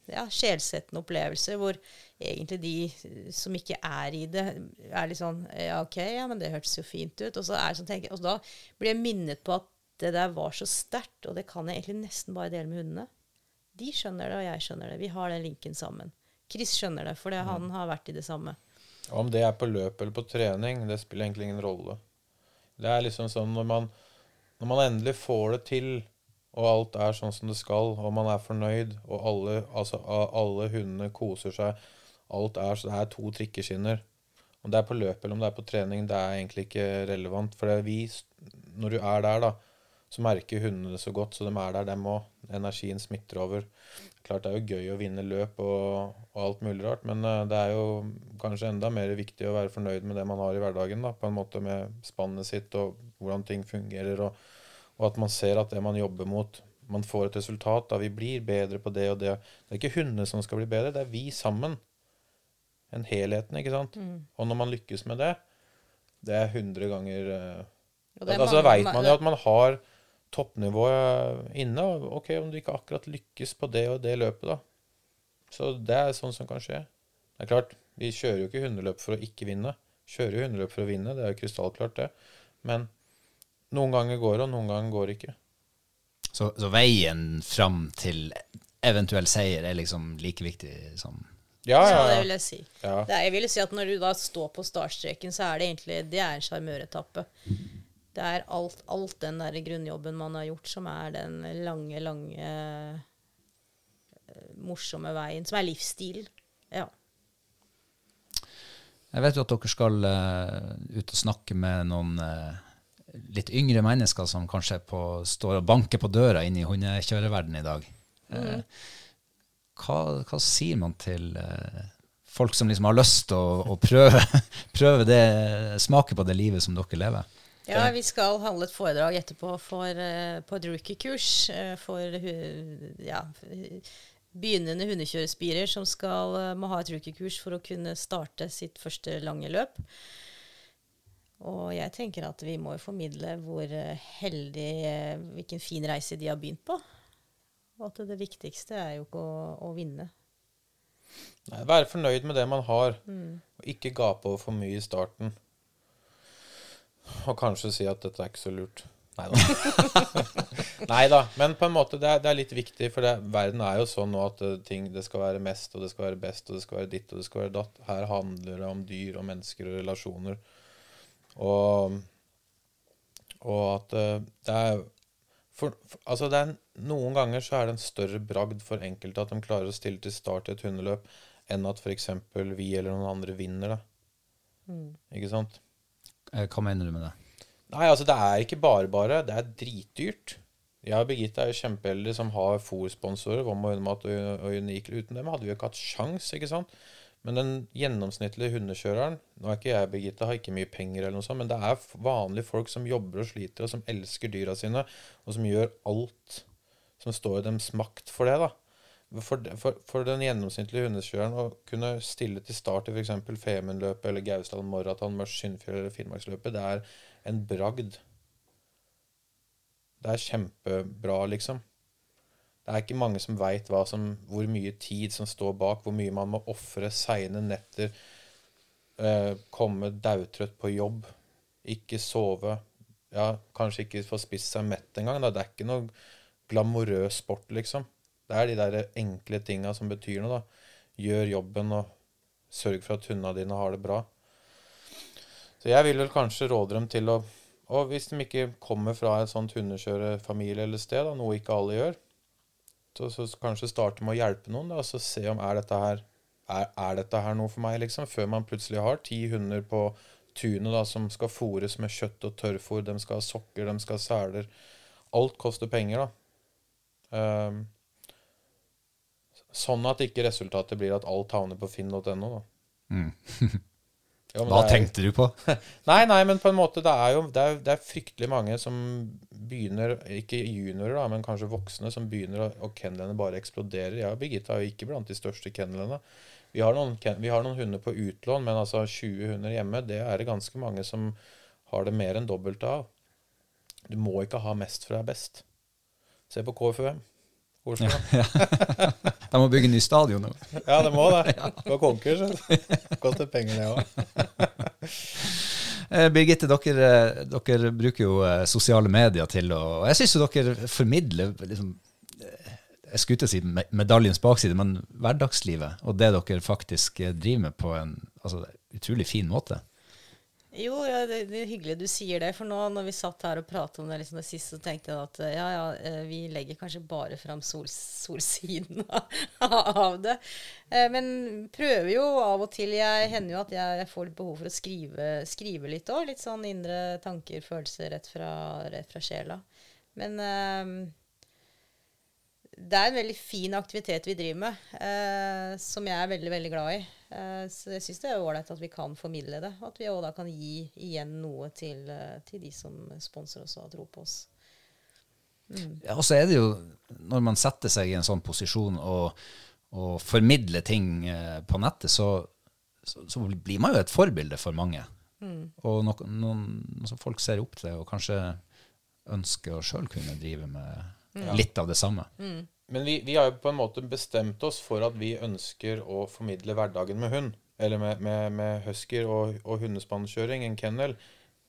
S2: ja, sjelsettende opplevelser hvor egentlig de som ikke er i det, er litt sånn Ja, OK, ja, men det hørtes jo fint ut. Og så, er det sånn, tenker, og da blir jeg minnet på at det der var så sterkt, og det kan jeg egentlig nesten bare dele med hundene. De skjønner det, og jeg skjønner det. Vi har den linken sammen. Chris skjønner det, for mm. han har vært i det samme.
S3: Om det er på løp eller på trening, det spiller egentlig ingen rolle. Det er liksom sånn når man, når man endelig får det til, og alt er sånn som det skal, og man er fornøyd, og alle, altså, alle hundene koser seg Alt er så Det er to trikkeskinner. Om det er på løp eller om det er på trening, det er egentlig ikke relevant. For vi, når du er der, da, så merker hundene det så godt, så de er der, dem òg. Energien smitter over. Klart det er jo gøy å vinne løp og, og alt mulig rart, men eh, det er jo kanskje enda mer viktig å være fornøyd med det man har i hverdagen, da, på en måte med spannet sitt og hvordan ting fungerer, og, og at man ser at det man jobber mot, man får et resultat. da Vi blir bedre på det og det. Det er ikke hundene som skal bli bedre, det er vi sammen. En helheten, ikke sant. Og når man lykkes med det, det er 100 ganger
S2: uh, det er
S3: altså, veit man jo at man har toppnivået inne. og Ok, om du ikke akkurat lykkes på det og det løpet, da. Så det er sånn som kan skje. Det er klart, vi kjører jo ikke hundeløp for å ikke vinne. Kjører jo hundeløp for å vinne, det er jo krystallklart, det. Men noen ganger går det, og noen ganger går det ikke.
S1: Så, så veien fram til eventuell seier er liksom like viktig som
S3: Ja,
S2: Ja,
S3: ja,
S2: det vil jeg si.
S3: Ja.
S2: Det er, jeg vil si at når du da står på startstreken, så er det egentlig det er en sjarmøretappe. Det er alt, alt den der grunnjobben man har gjort, som er den lange, lange eh, morsomme veien, som er livsstilen. Ja.
S1: Jeg vet jo at dere skal uh, ut og snakke med noen uh, litt yngre mennesker som kanskje på, står og banker på døra inn i hundekjørerverdenen i dag. Eh, hva, hva sier man til eh, folk som liksom har lyst til å, å prøve, prøve det, smake på det livet som dere lever?
S2: Ja, vi skal holde et foredrag etterpå for, eh, på et rookie-kurs eh, for ja, begynnende hundekjørespirer som skal, må ha et rookie-kurs for å kunne starte sitt første lange løp. Og jeg tenker at vi må jo formidle hvor heldig, hvilken fin reise de har begynt på. Og at det viktigste er jo ikke å, å vinne.
S3: Nei, være fornøyd med det man har, og ikke gape over for mye i starten. Og kanskje si at dette er ikke så lurt. Nei da. Nei da. Men på en måte, det er, det er litt viktig, for det, verden er jo sånn nå at eh, ting, det skal være mest, og det skal være best, og det skal være ditt, og det skal være datt. Her handler det om dyr og mennesker og relasjoner. Og, og at eh, det er for, for, altså det er, Noen ganger så er det en større bragd for enkelte at de klarer å stille til start i et hundeløp, enn at f.eks. vi eller noen andre vinner det. Ikke sant?
S1: Eh, Hva mener du med det?
S3: Nei, altså det er ikke bare bare. Det er dritdyrt. Jeg og Birgitte er jo kjempeheldige som har fòrsponsorer. Hva med Hundemat og, og Unik. Uten dem hadde vi jo ikke hatt sjans, ikke sant? Men den gjennomsnittlige hundekjøreren Nå er ikke jeg Birgitte, har ikke mye penger, eller noe sånt, men det er vanlige folk som jobber og sliter, og som elsker dyra sine, og som gjør alt som står i deres makt for det. da. For, for, for den gjennomsnittlige hundekjøreren å kunne stille til start i f.eks. Femundløpet eller Gausdal Maraton, Mørs Syndfjell eller Finnmarksløpet, det er en bragd. Det er kjempebra, liksom. Det er ikke mange som veit hvor mye tid som står bak, hvor mye man må ofre seine netter, eh, komme daudtrøtt på jobb, ikke sove, ja, kanskje ikke få spist seg mett engang. Det er ikke noe glamorøs sport, liksom. Det er de der enkle tinga som betyr noe, da. Gjør jobben og sørg for at hundene dine har det bra. Så jeg vil vel kanskje råde dem til å Og hvis de ikke kommer fra en sånt hundekjørefamilie eller sted, da, noe ikke alle gjør, så, så kanskje starte med å hjelpe noen, og så se om er dette her er, er dette her noe for meg, liksom? Før man plutselig har ti hunder på tunet som skal fôres med kjøtt og tørrfôr, de skal ha sokker, de skal ha seler. Alt koster penger, da. Um, sånn at ikke resultatet blir at alt havner på finn.no, da. Ja, men
S1: Hva
S3: er-
S1: tenkte du på?
S3: Nei, nei, men på en måte det er jo det er, det er fryktelig mange som begynner, ikke juniorer, da, men kanskje voksne, som begynner, og, kennelene bare eksploderer. Jeg og Birgitte er jo ikke blant de største kennelene. Vi har, noen, vi har noen hunder på utlån, men altså 20 hunder hjemme, det er det ganske mange som har det mer enn dobbelt av. Du må ikke ha mest for deg best. Se på KFUM. Oslo. Ja, ja.
S1: De må bygge ny stadion nå.
S3: Ja, det må det. Det var konkurs. Koster penger, det òg.
S1: Eh, Birgitte, dere, eh, dere bruker jo eh, sosiale medier til å Og jeg syns jo dere formidler liksom, Jeg skulle ikke si medaljens bakside, men hverdagslivet og det dere faktisk driver med på en altså, utrolig fin måte.
S2: Jo, ja, det, det er hyggelig du sier det. For nå når vi satt her og pratet om det, liksom det siste, så tenkte jeg at ja, ja, eh, vi legger kanskje bare fram sol, solsiden av det. Eh, men prøver jo av og til. Jeg hender jo at jeg, får litt behov for å skrive, skrive litt òg. Litt sånn indre tanker, følelser rett fra, rett fra sjela. Men det er en veldig fin aktivitet vi driver med, eh, som jeg er veldig veldig glad i. Eh, så jeg syns det er ålreit at vi kan formidle det. At vi òg da kan gi igjen noe til, eh, til, de som sponser oss og har tro på oss.
S1: Mm. Ja, og så er det jo, når man setter seg i en sånn posisjon og, og formidler ting eh, på nettet, så, så, så, blir man jo et forbilde for mange. Mm. Og noen, noen som folk ser opp til, og kanskje ønsker å sjøl kunne drive med litt av det samme. Mm.
S3: Men vi, vi, har jo på en måte bestemt oss for at vi ønsker å formidle hverdagen med hund. Eller med, med, med husker og, og hundespannkjøring, en kennel.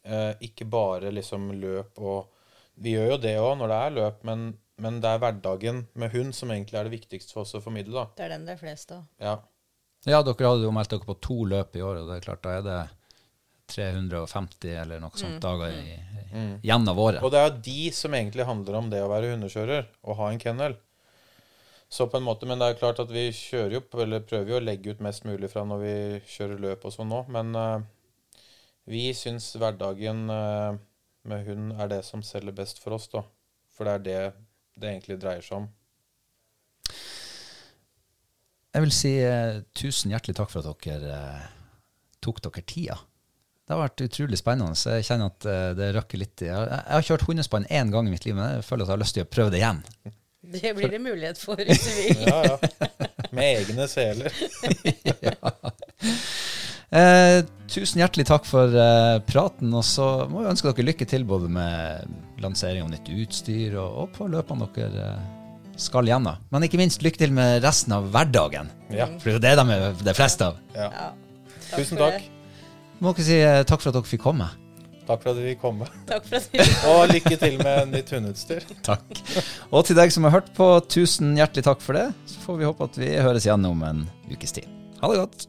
S3: Eh, ikke bare liksom løp og Vi gjør jo det òg når det er løp, men, men, det er hverdagen med hund som egentlig er det viktigste for oss å formidle. da.
S2: Det er den det er flest av.
S3: Ja.
S1: ja, dere hadde jo meldt dere på to løp i år, og det er klart da er det 350 eller noe sånt mm. dager i, mm. gjennom året.
S3: Og det er jo de som egentlig handler om det å være hundekjører og ha en kennel. Så på en måte, Men det er klart at vi kjører jo, eller prøver jo å legge ut mest mulig fra når vi kjører løp og sånn nå. Men uh, vi syns hverdagen uh, med hund er det som selger best for oss, da. For det er det det egentlig dreier seg om.
S1: Jeg vil si uh, tusen hjertelig takk for at dere tok dere tida det har vært utrolig spennende. så Jeg kjenner at eh, det rakker litt. Jeg, jeg har kjørt hundespann én gang i mitt liv, men jeg føler at jeg har lyst til å prøve det igjen.
S2: Det blir det mulighet for hvis du vil.
S3: ja, ja. Med egne seler. ja.
S1: eh, tusen hjertelig takk for eh, praten. Og så må vi ønske dere lykke til både med lansering av nytt utstyr og, og på løpene dere eh, skal gjennom. Men ikke minst lykke til med resten av hverdagen.
S3: Ja.
S1: For det er det de er det fleste av.
S3: Ja. Tusen takk.
S1: Må ikke si eh, takk for at dere fikk komme.
S3: Takk for at vi fikk komme.
S2: Takk for at vi
S3: Og lykke til med nytt hundeutstyr.
S1: takk. Og til deg som har hørt på, tusen hjertelig takk for det. Så får vi håpe at vi høres igjen om en ukes tid. Ha det godt.